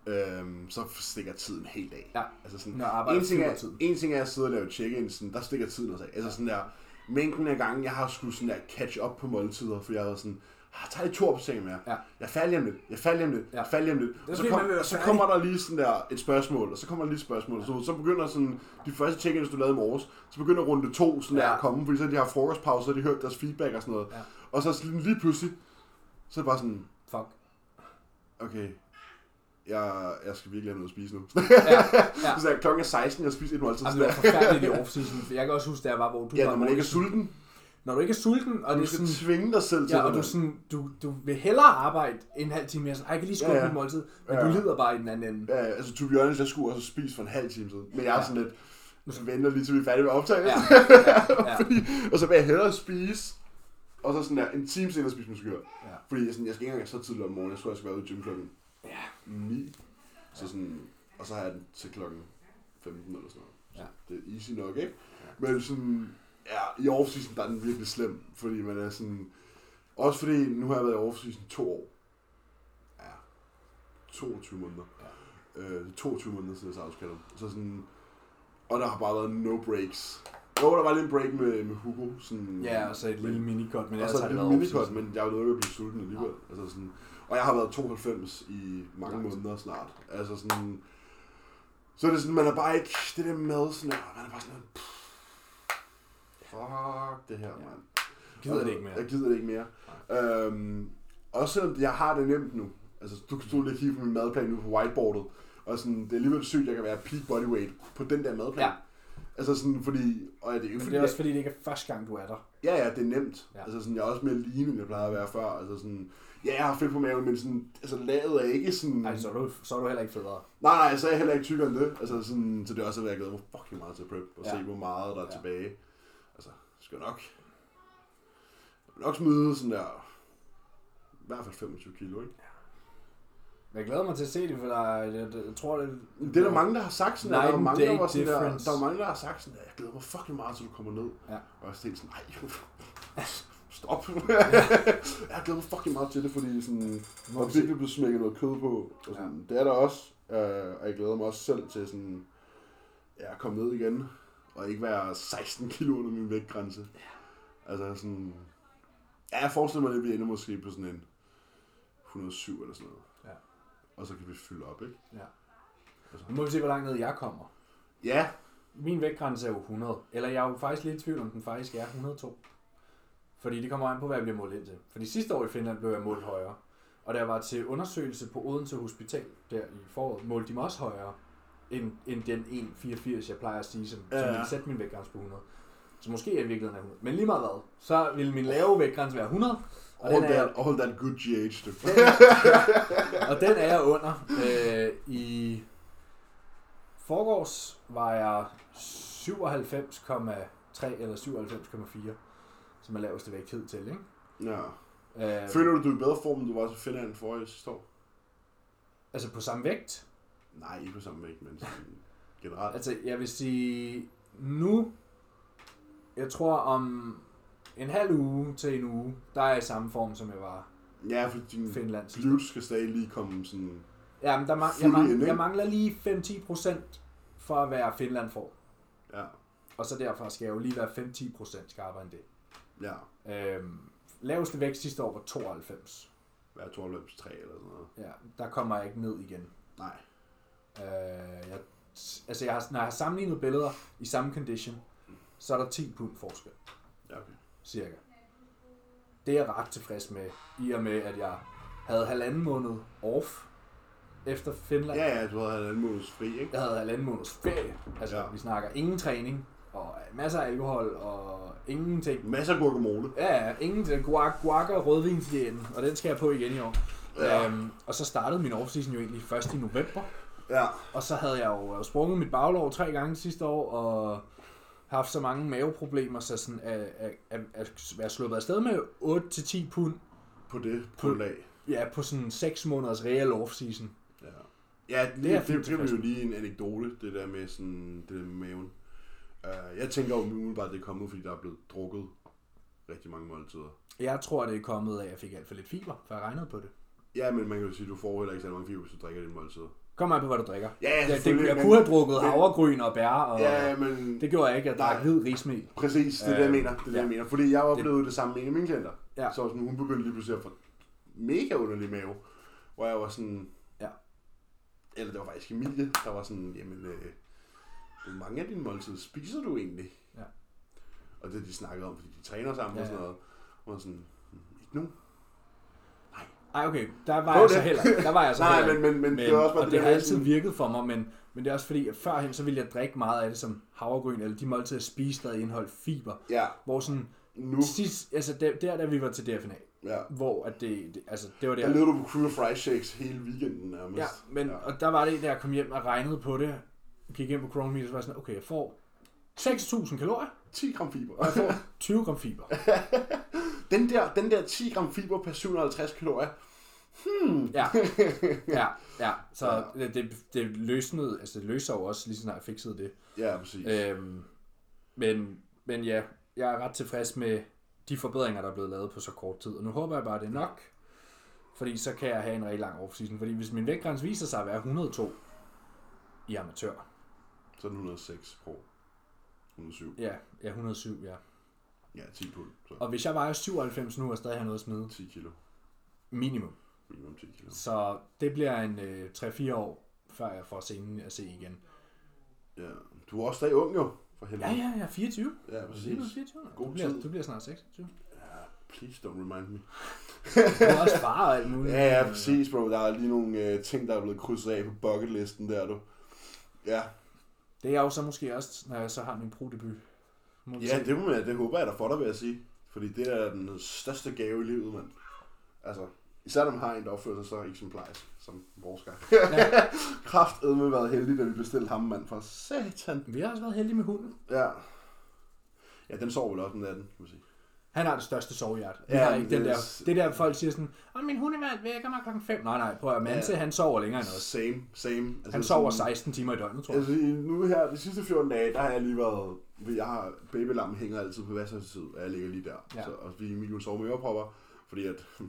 øhm, så stikker tiden helt af. Ja. Altså sådan, Når en, ting er, tid. en ting er at sidde og lave check sådan, der stikker tiden også af. Altså sådan der, mængden af gange, jeg har skulle sådan der catch up på måltider, for jeg har sådan, ah, tag lige to opdateringer mere. Ja. Jeg er færdig om lidt, jeg er færdig om lidt, Ja. jeg er færdig om lidt. Og så, kom, og så kommer der lige sådan der et spørgsmål, og så kommer der lige et spørgsmål. Så, så begynder sådan, de første check du lavede i morges, så begynder runde to sådan der Ja. at komme, fordi så har de har frokostpause, så har de hørt deres feedback og sådan noget. Ja. Og så sådan lige pludselig, så er det bare sådan, Fuck. okay, jeg, jeg skal virkelig have noget at spise nu. Ja, ja. (laughs) så klokken er 16, jeg spiser et måltid. Altså, det var forfærdeligt i off-season. Jeg kan også huske, da jeg var, hvor du Ja, var når man ikke er sulten, Når du ikke er sulten, og og det du er skal sådan... tvinge dig selv til Ja, og du, sådan, du, du vil hellere arbejde en halv time mere, så "Ej, jeg kan lige skubbe Ja, ja, ja. ja. måltid, men Ja. du lider bare i den anden ende. Ja, altså to be honest, jeg skulle også spise for en halv time siden. Men jeg er Ja. sådan lidt, nu skal vi vente lige til vi er færdige med optaget. Ja, (laughs) ja, ja. Fordi, og så vil jeg hellere spise, og så sådan der, en time senere spise muskyr. Ja. Fordi jeg, sådan, jeg skal ikke engang så tidligt om morgenen, jeg skulle også være ude i gym klokken Ja. 9. Så sådan, og så har jeg den til klokken 15 eller sådan noget. Så Ja. det er easy nok, ikke? Men sådan, ja, i off-season, der er den virkelig slem, fordi man er sådan, også fordi, nu har jeg været i off-season to år. Ja, 22 måneder. Ja. Øh, 22 måneder siden jeg startede kaldet. Så sådan, og der har bare været no breaks. Jo, der var lige en break med, med Hugo. Sådan, Ja, og så et lille minikot, men ellers har et det været minikot, men jeg er jo nødt til at blive sulten alligevel. Altså sådan, og jeg har været 92 i mange Langt. måneder snart. Altså sådan, så er det sådan, man er bare ikke, det der med sådan, man er bare sådan, pff, fuck det her, Ja. mand. Gider det ikke mere. Jeg gider det ikke mere. Øhm, også selvom jeg har det nemt nu. Altså, du kan stå lige og kigge på min madplan nu på whiteboardet. Og sådan, det er alligevel sygt, at jeg kan være peak bodyweight på den der madplan. Ja. Altså sådan, fordi... Og det er jo Men det er også fordi, det ikke er første gang, du er der. Ja, ja, det er nemt. Ja. Ja. Altså sådan, jeg er også mere lean, end jeg plejer at være før. Altså sådan, ja, jeg har fedt på maven, men sådan, altså laget er ikke sådan... Nej, så er du, så er du heller ikke federe. Nej, nej, så er jeg heller ikke tykkere end det. Altså sådan, så det er også, at jeg glæder mig fucking meget til prep, og Ja. ja. se, hvor meget der er Ja. ja. tilbage. Altså, skal nok... Nok smide sådan der... I hvert fald 25 kilo, ikke? Jeg glæder mig til at se det, for der, er- jeg, jeg, tror, det... Det er der mange, der har sagt sådan der. Der er mange, der, var sådan der, der er mange, der har sagt sådan der. Jeg glæder mig fucking meget, til du kommer ned. Ja. Og jeg er sådan, nej, (laughs) stop. (laughs) jeg glæder mig fucking meget til det, fordi sådan, er se. virkelig blevet smækket noget kød på. Og sådan, Det er der også. Øh, og jeg glæder mig også selv til sådan, ja, at komme ned igen. Og ikke være 16 kilo under min vægtgrænse. Ja. Altså sådan... Ja, jeg forestiller mig, at vi ender måske på sådan en 107 eller sådan noget. Ja. Og så kan vi fylde op, ikke? Ja. Altså. Nu må vi se, hvor langt ned jeg kommer. Ja, Min vægtgrænse er jo 100. Eller jeg er jo faktisk lidt i tvivl, om den faktisk er 102. Fordi det kommer an på, hvad jeg bliver målt ind til. Fordi sidste år i Finland blev jeg målt højere. Og da jeg var til undersøgelse på Odense Hospital der i foråret, målte de mig også højere end, end den 1,84, jeg plejer at sige, som, ja, som ville sætte min vægtgrænse på 100. Så måske er jeg i virkeligheden er 100. Men lige meget hvad, så ville min lave vægtgrænse være 100, og all den, er, that, all that good GH, (laughs) du. og den er jeg under. Øh, I forgårs var jeg 97,3 eller 97,4, som er laveste vægt hed til, ikke? Ja. Øh, Føler du, du er i bedre form, end du var til Finland forrige sidste år? altså på samme vægt. Nej, ikke på samme vægt, men sådan generelt. Altså, jeg vil sige, nu, jeg tror om en halv uge til en uge, der er jeg i samme form, som jeg var Ja, for din i Finland sidste år. glutes skal stadig lige komme sådan... Ja, men der mang- jeg, ikke? jeg mangler lige 5-10 procent for at være Finland for. Ja, Og så derfor skal jeg jo lige være 5-10 procent skarpere end det. ja. Øhm, laveste vægt sidste år var 92. Hvad er 92, 3 eller sådan noget? Ja, der kommer jeg ikke ned igen. Nej. Øh, jeg, altså, jeg har, når jeg har sammenlignet billeder i samme condition, så er der 10 pund forskel, okay. cirka. Det er jeg ret tilfreds med, i og med, at jeg havde halvanden måned off efter Finland. Ja, ja, du havde halvanden måneds fri, ikke? Jeg havde halvanden måneds ferie. Altså, ja. Vi snakker ingen træning, og masser af alkohol, og ingenting. Masser af guacamole. Ja, ja, ingen guac, guac og rødvinsdiæten, og den skal jeg på igen i år. Ja. Øhm, og så startede min offseason jo egentlig først i november, Ja. og så havde jeg jo sprunget mit baglov tre gange sidste år, og haft så mange maveproblemer, så sådan at, at, at, at være sluppet afsted med 8-10 pund På det På- grundlag. ja, på sådan 6 måneders real offseason. Ja. Ja, det, Det er det, det, det, jo lige en anekdote, det der med, sådan, det der med maven. Uh, jeg tænker jo umiddelbart, det er kommet, fordi der er blevet drukket rigtig mange måltider. Jeg tror, det er kommet af, at jeg fik alt for lidt fiber, for jeg regnede på det. Ja, men man kan jo sige, at du får heller ikke så mange fiber, hvis du drikker dine måltider. Kom an på, hvad du drikker. Ja, ja, det, jeg kunne have drukket men- havregryn og bær, og Ja, men det gjorde jeg ikke. Jeg drak Nej. hvid rismel. præcis, det er det, jeg Øhm, mener. Det er det, ja. jeg mener. Fordi jeg oplevede det, samme med en af mine klienter. Ja. Så sådan, hun begyndte lige pludselig at få mega underlig mave. Hvor jeg var sådan... Ja. Eller det var faktisk Emilie, der var sådan, jamen, øh, hvor mange af dine måltider spiser du egentlig? Ja. Og det de snakkede om, fordi de træner sammen Ja, og sådan noget. Og sådan, "Hmm, ikke nu. Ej, okay, der var Prøv jeg så det. heller Der var jeg (laughs) så Nej, heller men, men, men, men, det var også bare og det har der, altid virket for mig, men, men det er også fordi, at førhen så ville jeg drikke meget af det som havregryn, eller de måltider, jeg spiste, der indeholdt fiber. Ja, Hvor sådan, nu. sidst, altså der, der, da vi var til DFNA, Ja. hvor at det, det altså det var Der der. levede du på crew fry shakes hele weekenden nærmest. Ja, men, Ja. og der var det, da jeg kom hjem og regnede på det, gik hjem på Chronometer, så var jeg sådan, okay, jeg får 6.000 kalorier, 10 gram fiber. og jeg får (laughs) 20 gram fiber. (laughs) Den der, den der 10 gram fiber per 750 kalorier. Hmm. Ja, (laughs) ja, ja. Så det, det, det løsnede, altså det løser jo også lige så snart jeg fikset det. Ja, præcis. Øhm, men, men ja, jeg er ret tilfreds med de forbedringer, der er blevet lavet på så kort tid. Og nu håber jeg bare, det er nok. Fordi så kan jeg have en rigtig lang offseason. Fordi hvis min vægtgrænse viser sig at være 102 i amatør. Så er den 106 pro. 107. Ja, ja 107, ja. Ja, 10 pund. Så Og hvis jeg vejer 97 nu og stadig har noget at smide, 10 kilo. minimum. Minimum 10 kilo. Så det bliver en øh, 3-4 år, før jeg får scenen at se igen. Ja. Du er også stadig ung jo, for helvede. Ja, ja, ja, 24. Ja, præcis. nu 24. God du, bliver, tid. du bliver snart 26. Please don't remind me. Du er også far og alt muligt. Ja, ja, præcis, bro. Der er lige nogle øh, ting, der er blevet krydset af på bucketlisten der, du. Ja, Det er jeg jo så måske også, når jeg så har min pro-debut. Må Ja, det, må man, det håber jeg da for dig, vil jeg sige. Fordi det er den største gave i livet, mand. Altså, især når man har en, der opfører sig så eksemplarisk, som vores gang. Ja. (laughs) Kraftedme været heldig, da vi bestilte ham, mand, for satan. Vi har også været heldige med hunden. Ja. Ja, den sover vel også om natten, kan man sige. Han har det største sovehjert. Vi Ja, har ikke den det der, er- det der folk siger sådan, Åh, min hund er valgt væk, mig klokken 5. Nej, nej, prøv at Manse, Ja. han sover længere end os. Same, same. Altså, Han sover sådan- 16 timer i døgnet, tror jeg. Altså, nu her, de sidste 14 dage, der har jeg lige været... Jeg har babylammen hænger altid på side, og jeg ligger lige der. Ja. Så, og vi Emil sover med ørepropper, fordi at... (laughs)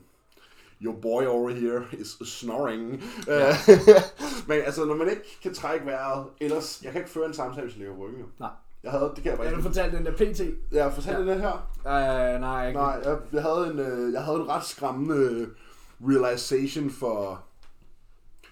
Your boy over here is snoring. Ja. (laughs) Men altså, når man ikke kan trække vejret, ellers... Jeg kan ikke føre en samtale, hvis jeg ligger på ryggen. Nej. Jeg havde, det kan jeg bare Jeg ikke. vil fortælle den der PT. Jeg fortalte Ja. ja. det her. Uh, nej, ikke. Nej, jeg, jeg, havde en, øh, jeg havde en ret skræmmende realization for...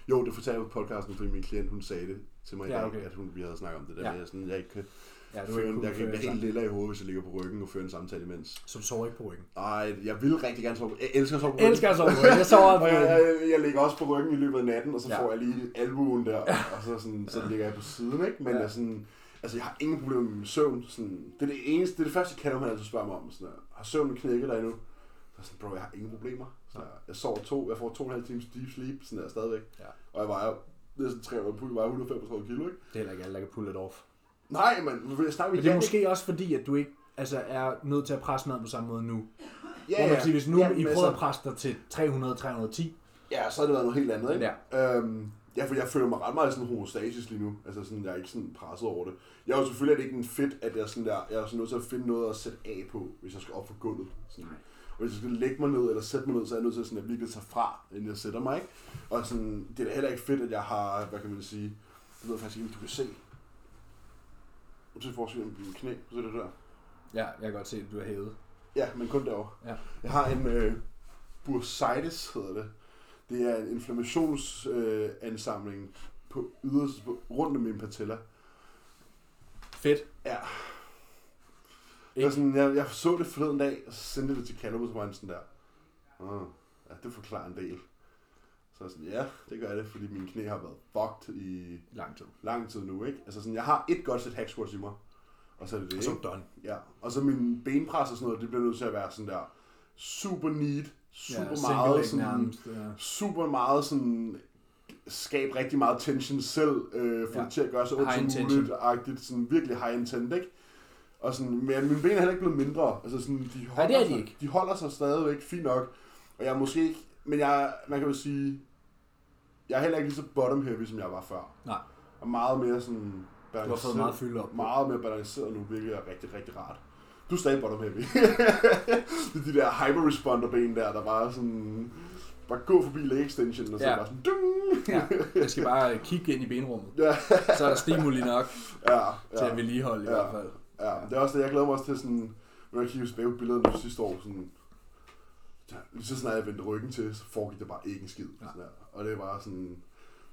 Jo, det fortalte jeg på podcasten, fordi min klient, hun sagde det til mig i Ja, dag, okay. at hun, vi havde snakket om det der Ja. med, sådan, jeg ikke kan Ja, du er føre en, jeg kan blive helt lille i hovedet, hvis jeg ligger på ryggen og fører en samtale imens. Så du sover ikke på ryggen. Ej, jeg vil rigtig gerne sove på Jeg elsker at sove på Jeg elsker at sove på ryggen. Jeg sover (laughs) på Og jeg, ryggen. jeg, jeg, ligger også på ryggen i løbet af natten, og så Ja. får jeg lige albuen der, og så, sådan, så ligger jeg på siden, ikke? Men Ja. sådan, altså, jeg har ingen problemer med min søvn. Sådan, det er det eneste, det er det første, kender man altid spørger mig om. Sådan, har søvnen knækket dig endnu? Så sådan, bro, jeg har ingen problemer. Så jeg, sover to, jeg får to og en halv times deep sleep, sådan der stadigvæk. Ja. Og jeg vejer næsten 300 pund, jeg vejer 135 kilo, ikke? Det er heller ikke alle, der kan pulle det off. Nej, men jeg snakker Men det er måske også fordi, at du ikke altså, er nødt til at presse maden på samme måde nu. Ja, Hvor man kan sige, hvis nu ja, I prøver at presse dig til 300-310, Ja, så har det været noget helt andet, ikke? Ja. Øhm, ja, for jeg føler mig ret meget sådan homostasis lige nu. Altså sådan, jeg er ikke sådan presset over det. Jeg er jo selvfølgelig er det ikke en fedt, at jeg, sådan der, jeg er sådan nødt til at finde noget at sætte af på, hvis jeg skal op for gulvet. Sådan. Og hvis jeg skal lægge mig ned eller sætte mig ned, så er jeg nødt til sådan at virkelig tage fra, inden jeg sætter mig, ikke? Og sådan, det er da heller ikke fedt, at jeg har, hvad kan man sige, jeg ved faktisk ikke, om du kan se. Du ser forskel på mine knæ, så er det der. ja, jeg kan godt se, at du er hævet. Ja, men kun derovre. Ja. Jeg har en øh, bursitis, hedder det. Det er en inflammationsansamling øh, på yderst på, rundt om min patella. Fedt. Ja. Jeg, sådan, jeg, jeg så det forleden dag, og så sendte det til Callum, og så var han sådan der. Ah, ja, det forklarer en del. Så jeg sådan, ja, det gør det, fordi mine knæ har været fucked i Lang tid. lang tid nu, ikke? Altså sådan, jeg har et godt sæt hack squats i mig, og så er det det, Og så ikke? done. Ja, og så min benpres og sådan noget, det bliver nødt til at være sådan der super neat, super ja, meget sådan, nærmest. Ja. super meget sådan, skabe rigtig meget tension selv, øh, få Ja. det til at gøre så ondt som intention. muligt, agtigt, sådan virkelig high intent, ikke? Og sådan, men mine ben er heller ikke blevet mindre, altså sådan, de holder, det er de sig, ikke. de holder sig stadigvæk fint nok, og jeg er måske ikke, men jeg, man kan jo sige, jeg er heller ikke lige så bottom heavy, som jeg var før. Nej. Og meget mere sådan, Du har fået meget fyldt op. meget mere balanceret nu, hvilket er rigtig, rigtig rart. Du er stadig bottom heavy. (laughs) det er de der hyper responder ben der, der bare sådan... Bare gå forbi leg extension, og så Ja. ja. bare sådan... Dung! Ja, jeg skal bare kigge ind i benrummet. Ja, Så er der stimuli nok (laughs) ja, til at ja, vedligeholde i Ja. hvert fald. ja. Det er også det, jeg glæder mig også til sådan... Når jeg kigger tilbage på billederne fra sidste år, sådan... ja, så snart jeg vendte ryggen til, så foregik det bare ikke en skid. Ja. Sådan der. Og det er bare sådan...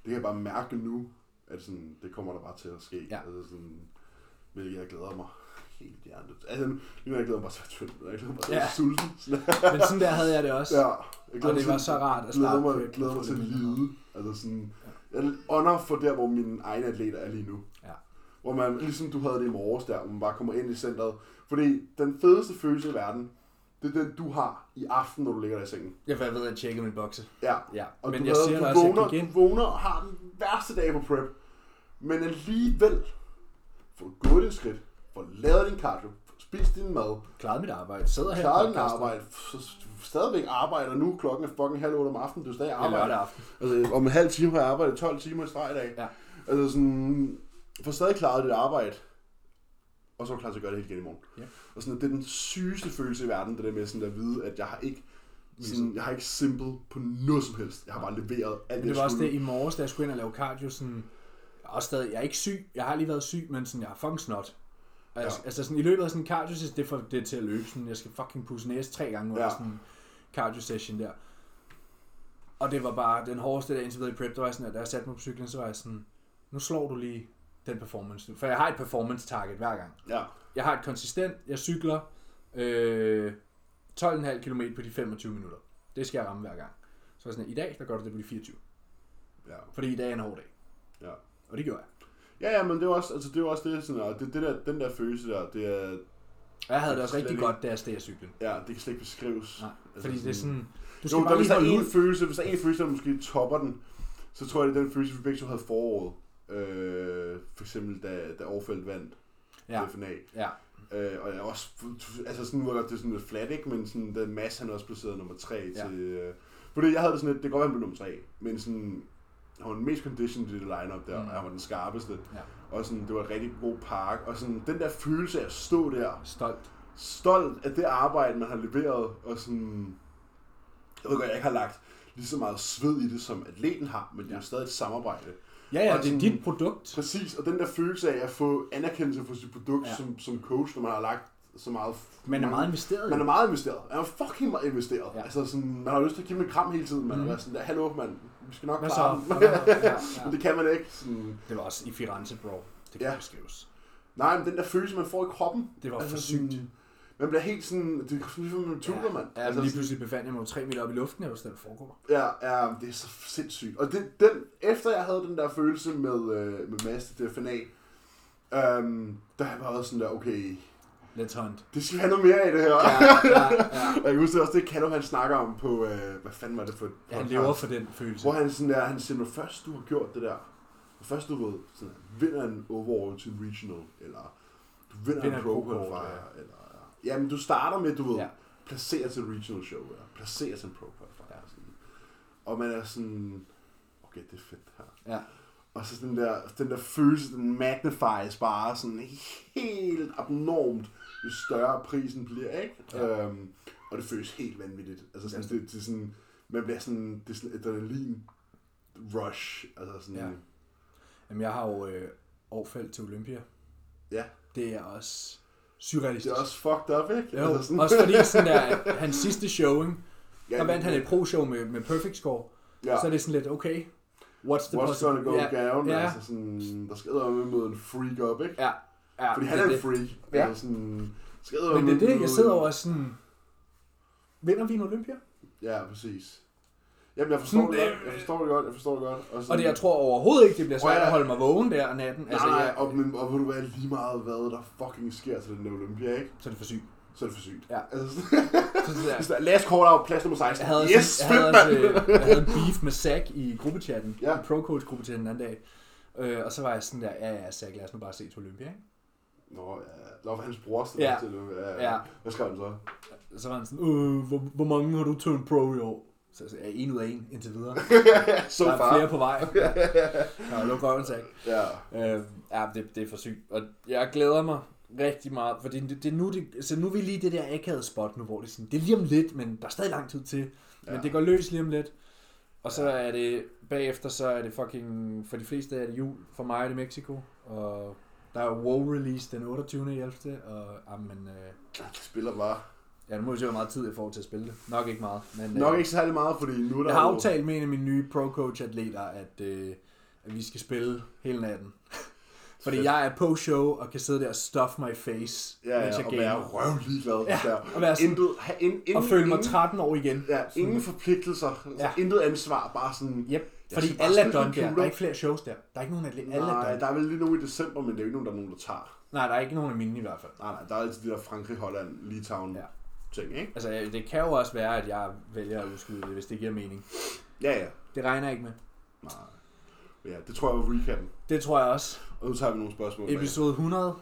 Det kan jeg bare mærke nu, at sådan, det kommer der bare til at ske. Ja. Altså sådan, hvilket jeg glæder mig helt hjertet. Altså, nu nu jeg glæder mig være tynd, jeg glæder mig at Ja. sulten. (laughs) Men sådan der havde jeg det også. Ja, jeg Og glæder det var så rart at glæder starte mig, prep glæder mig til at lide. Altså sådan, jeg under for der, hvor mine egne atleter er lige nu. Ja. Hvor man, ligesom du havde det i morges der, hvor man bare kommer ind i centret. Fordi den fedeste følelse i verden, det er den, du har i aften, når du ligger der i sengen. Jeg ved at tjekke min bokse. Ja. Ja, Og men du, jeg havde, siger du, også, vågner, jeg du vågner og har den værste dag på prep. Men alligevel får du gået din skridt, får lavet din cardio, får spist din mad, Klarede mit arbejde. Sidder her klaret din arbejde, stadigvæk arbejder nu, klokken er fucking halv otte om aftenen, du er stadig er arbejder. lørdag aften. Altså, om en halv time har jeg arbejdet 12 timer i streg i dag. Ja. Altså sådan, får stadig klaret dit arbejde, og så er du klar til at gøre det helt igen i morgen. Ja. Og sådan, det er den sygeste følelse i verden, det der med sådan at vide, at jeg har ikke sådan, jeg har ikke simpel på noget som helst. Jeg har bare leveret alt det, det var også det i morges, da jeg skulle ind og lave cardio, sådan, er også stadig, jeg er ikke syg, jeg har lige været syg, men sådan, jeg er fucking snot. Altså, Ja. altså sådan, i løbet af sådan en cardio session, det får det til at løbe, sådan, jeg skal fucking pusse næse tre gange under Ja. sådan en cardio session der. Og det var bare den hårdeste dag indtil videre i prep, der var sådan, at da jeg satte mig på cyklen, så var jeg sådan, nu slår du lige den performance. For jeg har et performance target hver gang. Ja, Jeg har et konsistent, jeg cykler øh, 12,5 km på de 25 minutter. Det skal jeg ramme hver gang. Så var jeg sådan, i dag, der gør du det på de 24. ja, Fordi i dag er en hård dag. ja. Og det gjorde jeg. Ja, ja, men det er jo også, altså, det er jo også det, sådan, og det, det der, den der følelse der, det er, Jeg havde det også rigtig ikke. godt, da jeg steg af cyklen. ja, det kan slet ikke beskrives. Nej, Altså fordi det er sådan... Du Jo, skal der, bare hvis der er en en... følelse, hvis der er en følelse, der måske topper den, så tror jeg, det er den følelse, vi begge to havde foråret. Øh, for eksempel, da, da Overfeldt vandt Ja, FNA. ja. Øh, og jeg også, altså sådan, nu var det sådan lidt flat, ikke? Men sådan, den masse, han også placeret nummer 3 Ja. til... Øh, fordi jeg havde det sådan lidt, det kan godt han blev nummer 3, men sådan, han var den mest conditioned i det lineup der, Mm. og han var den skarpeste. Ja. Og sådan, det var en rigtig god park, og sådan, den der følelse af at stå der, Stolt. stolt af det arbejde, man har leveret, og sådan, jeg ved godt, jeg ikke har lagt lige så meget sved i det, som atleten har, men det er jo stadig et samarbejde. Ja, ja, Og det er sådan- dit produkt. Præcis, og den der følelse af at få anerkendelse for sit produkt Ja. som, som coach, når man har lagt så meget... Man er meget investeret Man er meget investeret. Man er fucking meget investeret. Ja. Altså sådan, man har lyst til at give dem en kram hele tiden, man. Mm. sådan der, hallo, man, vi skal nok Hvad klare så? den. Ja, ja, (laughs) Men ja. det kan man ikke. Sådan, Det var også i Firenze, bro. Det kan Ja. beskrives. nej, men den der følelse, man får i kroppen. Det var for sådan, sygt. Man bliver helt sådan, det er ligesom man tuber, mand. Ja, altså, lige pludselig befandt jeg mig jo tre meter op i luften, var sådan, foregår. Ja, ja, det er så sindssygt. Og det, den, efter jeg havde den der følelse med, øh, med Mads til DFNA, øhm, der har jeg bare været sådan der, okay, Let's hunt. det skal have noget mere af det her. Ja, ja, ja. Og jeg kan huske det også, det Kato han snakker om på, øh, hvad fanden var det for et Ja, han lever for den følelse. Hvor han sådan der, han siger, når først du har gjort det der, når først du ved, sådan, vinder en overall til regional, eller du vinder, Vinder en pro pro qualifier, qualifier, eller, jamen du starter med, du ved, Ja. ja. placere til regional show, eller placere til en pro qualifier. Ja. Sådan. Og man er sådan, okay, det er fedt her. Ja. Og så den der, den der følelse, den magnifies bare sådan helt abnormt, jo større prisen bliver, ikke? Ja. Øhm, og det føles helt vanvittigt. Altså sådan, Ja. det, det, er sådan, man bliver sådan, det er sådan adrenalin rush. Altså sådan, Ja. ja. Jamen, jeg har jo øh, overfaldt til Olympia. ja. Det er også surrealistisk. Det er også fucked up, ikke? Jo, altså også fordi sådan der, (laughs) hans sidste showing, ja, der vandt han et pro-show med, med Perfect Score. ja. Så er det sådan lidt, okay, what's the What's gonna go ja, down? ja. Altså sådan, der skal med mod en freak op, ikke? Ja, ja. Fordi han er en freak. Ja. Altså sådan, skal Men det er det, jeg sidder over sådan, vinder vi en Olympia? Ja, præcis. Jamen, jeg forstår det godt. Jeg forstår det godt. Jeg forstår det godt. Og, sådan, Og det, jeg tror overhovedet ikke, det bliver svært Prøv at- holde mig vågen der natten. Nej, Altså, nej, jeg, og, men, og ved du hvad, lige meget hvad der fucking sker til den Olympia, ikke? så er det for sygt. Så er det for sygt. Ja. Altså, (laughs) Så last call out, plads nummer 16. jeg havde, yes, jeg, havde også, jeg havde en beef med Zach i gruppechatten, Ja. i pro-coach gruppechatten den anden dag. Øh, og så var jeg sådan der, ja, ja, Zach, lad os nu bare se til Olympia, ikke? Nå, ja. Var hans bror til Ja. til det. Ja. Ja. Hvad skrev han så? Så var han sådan, øh, hvor, hvor mange har du turned pro i år? Så sagde, ja, en ud af en indtil videre. (laughs) Så der er far. flere på vej. (laughs) Ja. Nå, luk røven, Zach. Ja. Øh, ja, det, det er for sygt. Og jeg glæder mig rigtig meget, fordi det, det er nu, det, så nu er vi lige det der akavede spot nu, hvor det er sådan, det er lige om lidt, men der er stadig lang tid til. Ja. Men det går løs lige om lidt. Og så er det, bagefter så er det fucking, for de fleste er det jul, for mig er det Mexico, og der er WoW release den 28. 11. Og, jamen, øh, De spiller bare. Ja, nu må vi se, hvor meget tid jeg får til at spille det. Nok ikke meget, men Nok øh, ikke særlig meget, fordi nu er der jeg har jo- aftalt med en af mine nye pro-coach-atleter, at, øh, at vi skal spille hele natten. (laughs) Fordi Fedt. jeg er på show og kan sidde der og stuff my face, Ja, mens ja, jeg og være gamer. røvlig glad. Ja, der. og være sådan, Intet, ha, in, in, og føle mig ingen- 13 år igen. Ja, ingen forpligtelser. Ja. Ja. Intet ansvar, bare sådan... Yep. Fordi alle er done der. Der er ikke flere shows der. Der er ikke nogen atleter. Alle er Nej, done. der er vel lige nogen i december, men det er jo ikke nogen, der er nogen, der tager. Nej, der er ikke nogen af mine i hvert fald. Nej, nej, der er altid de der Frankrig, Holland, Litauen Ja. Ting, ikke? Altså, det kan jo også være, at jeg vælger at udskyde det, hvis det giver mening. Ja, ja. Det regner jeg ikke med. Nej. Ja, det tror jeg var recappen. Det tror jeg også. Og nu tager vi nogle spørgsmål. Episode 100.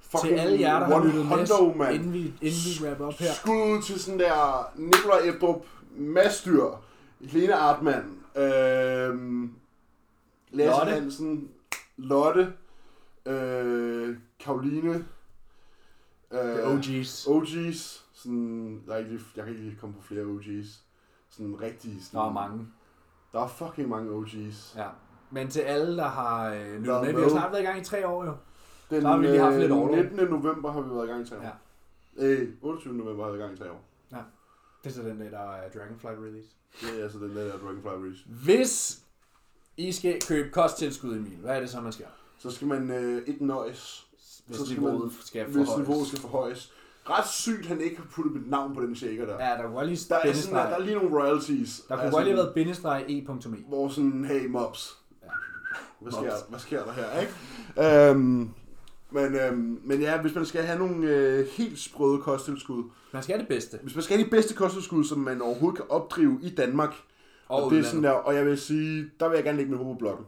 Fucking til alle jer, der har lyttet med, 100, mand. inden vi, inden vi wrap op her. Skud ud til sådan der Nikolaj Ebrup, Mads Dyr, Lene Artmann, øhm, Lasse Lotte. Hansen, Lotte, øh, Karoline, øh, The OG's. OG's, sådan, der er ikke, lige- jeg kan ikke lige komme på flere OG's. Sådan rigtig... Sådan, Der er mange. Der er fucking mange OG's. Ja. Men til alle, der har øh, lyttet med, vi har snart været i gang i tre år jo. Den Så har vi lige haft lidt øh, orlov. 19. november har vi været i gang i tre år. Ja. Øh, 28. november har vi været i gang i tre år. Det er så den dag, der er Dragonflight release. Det er altså den der Dragonfly Race. Hvis I skal købe kosttilskud, Emil, hvad er det så, man skal? Så skal man øh, ikke nøjes, Hvis Så skal niveauet man- skal hvis forhøjes. niveauet skal forhøjes. Ret sygt, han ikke har puttet mit navn på den shaker der. Ja, der kunne godt lige Der er, sådan, der, er lige nogle royalties. Der er kunne godt lige have været bindestreg e.e. Hvor sådan, hey mobs. Ja. hvad sker, Mops. hvad sker der her, ikke? Øhm, men, øhm, men ja, hvis man skal have nogle øh, helt sprøde kosttilskud, Man skal have det bedste. hvis man skal have de bedste kosttilskud, som man overhovedet kan opdrive i Danmark, Og, og, det er sådan der, og jeg vil sige, der vil jeg gerne lægge min hoved på blokken.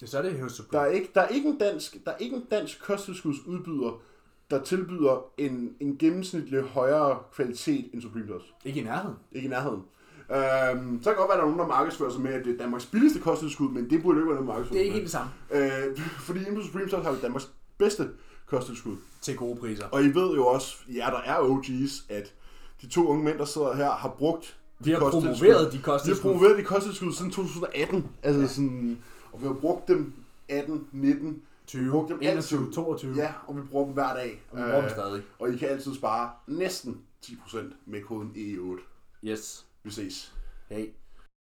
Det, så er det hos Der er ikke, der er ikke en dansk, der er ikke en dansk kosttilskudsudbyder, der tilbyder en, en gennemsnitlig højere kvalitet end Supreme Plus. Ikke i nærheden. Ikke i nærheden. Øhm, så kan godt være, at der er nogen, der markedsfører sig med, at det er Danmarks billigste kosttilskud, men det burde jo ikke være noget markedsføring. Det er ikke helt det samme. Øh, fordi inde på Supreme Plus har vi Danmarks bedste kosttilskud. Til gode priser. Og I ved jo også, ja, der er OG's, at de to unge mænd, der sidder her, har brugt Vi har kosttilskud. promoveret de Vi har kosttilskud. promoveret de kosttilskud siden 2018. Altså ja. sådan, og vi har brugt dem 18, 19, 20, brugt dem 21, altid. 22. ja, og vi bruger dem hver dag. Og vi bruger dem Øh, stadig. og I kan altid spare næsten 10% med koden E8. Yes. Vi ses. Hey.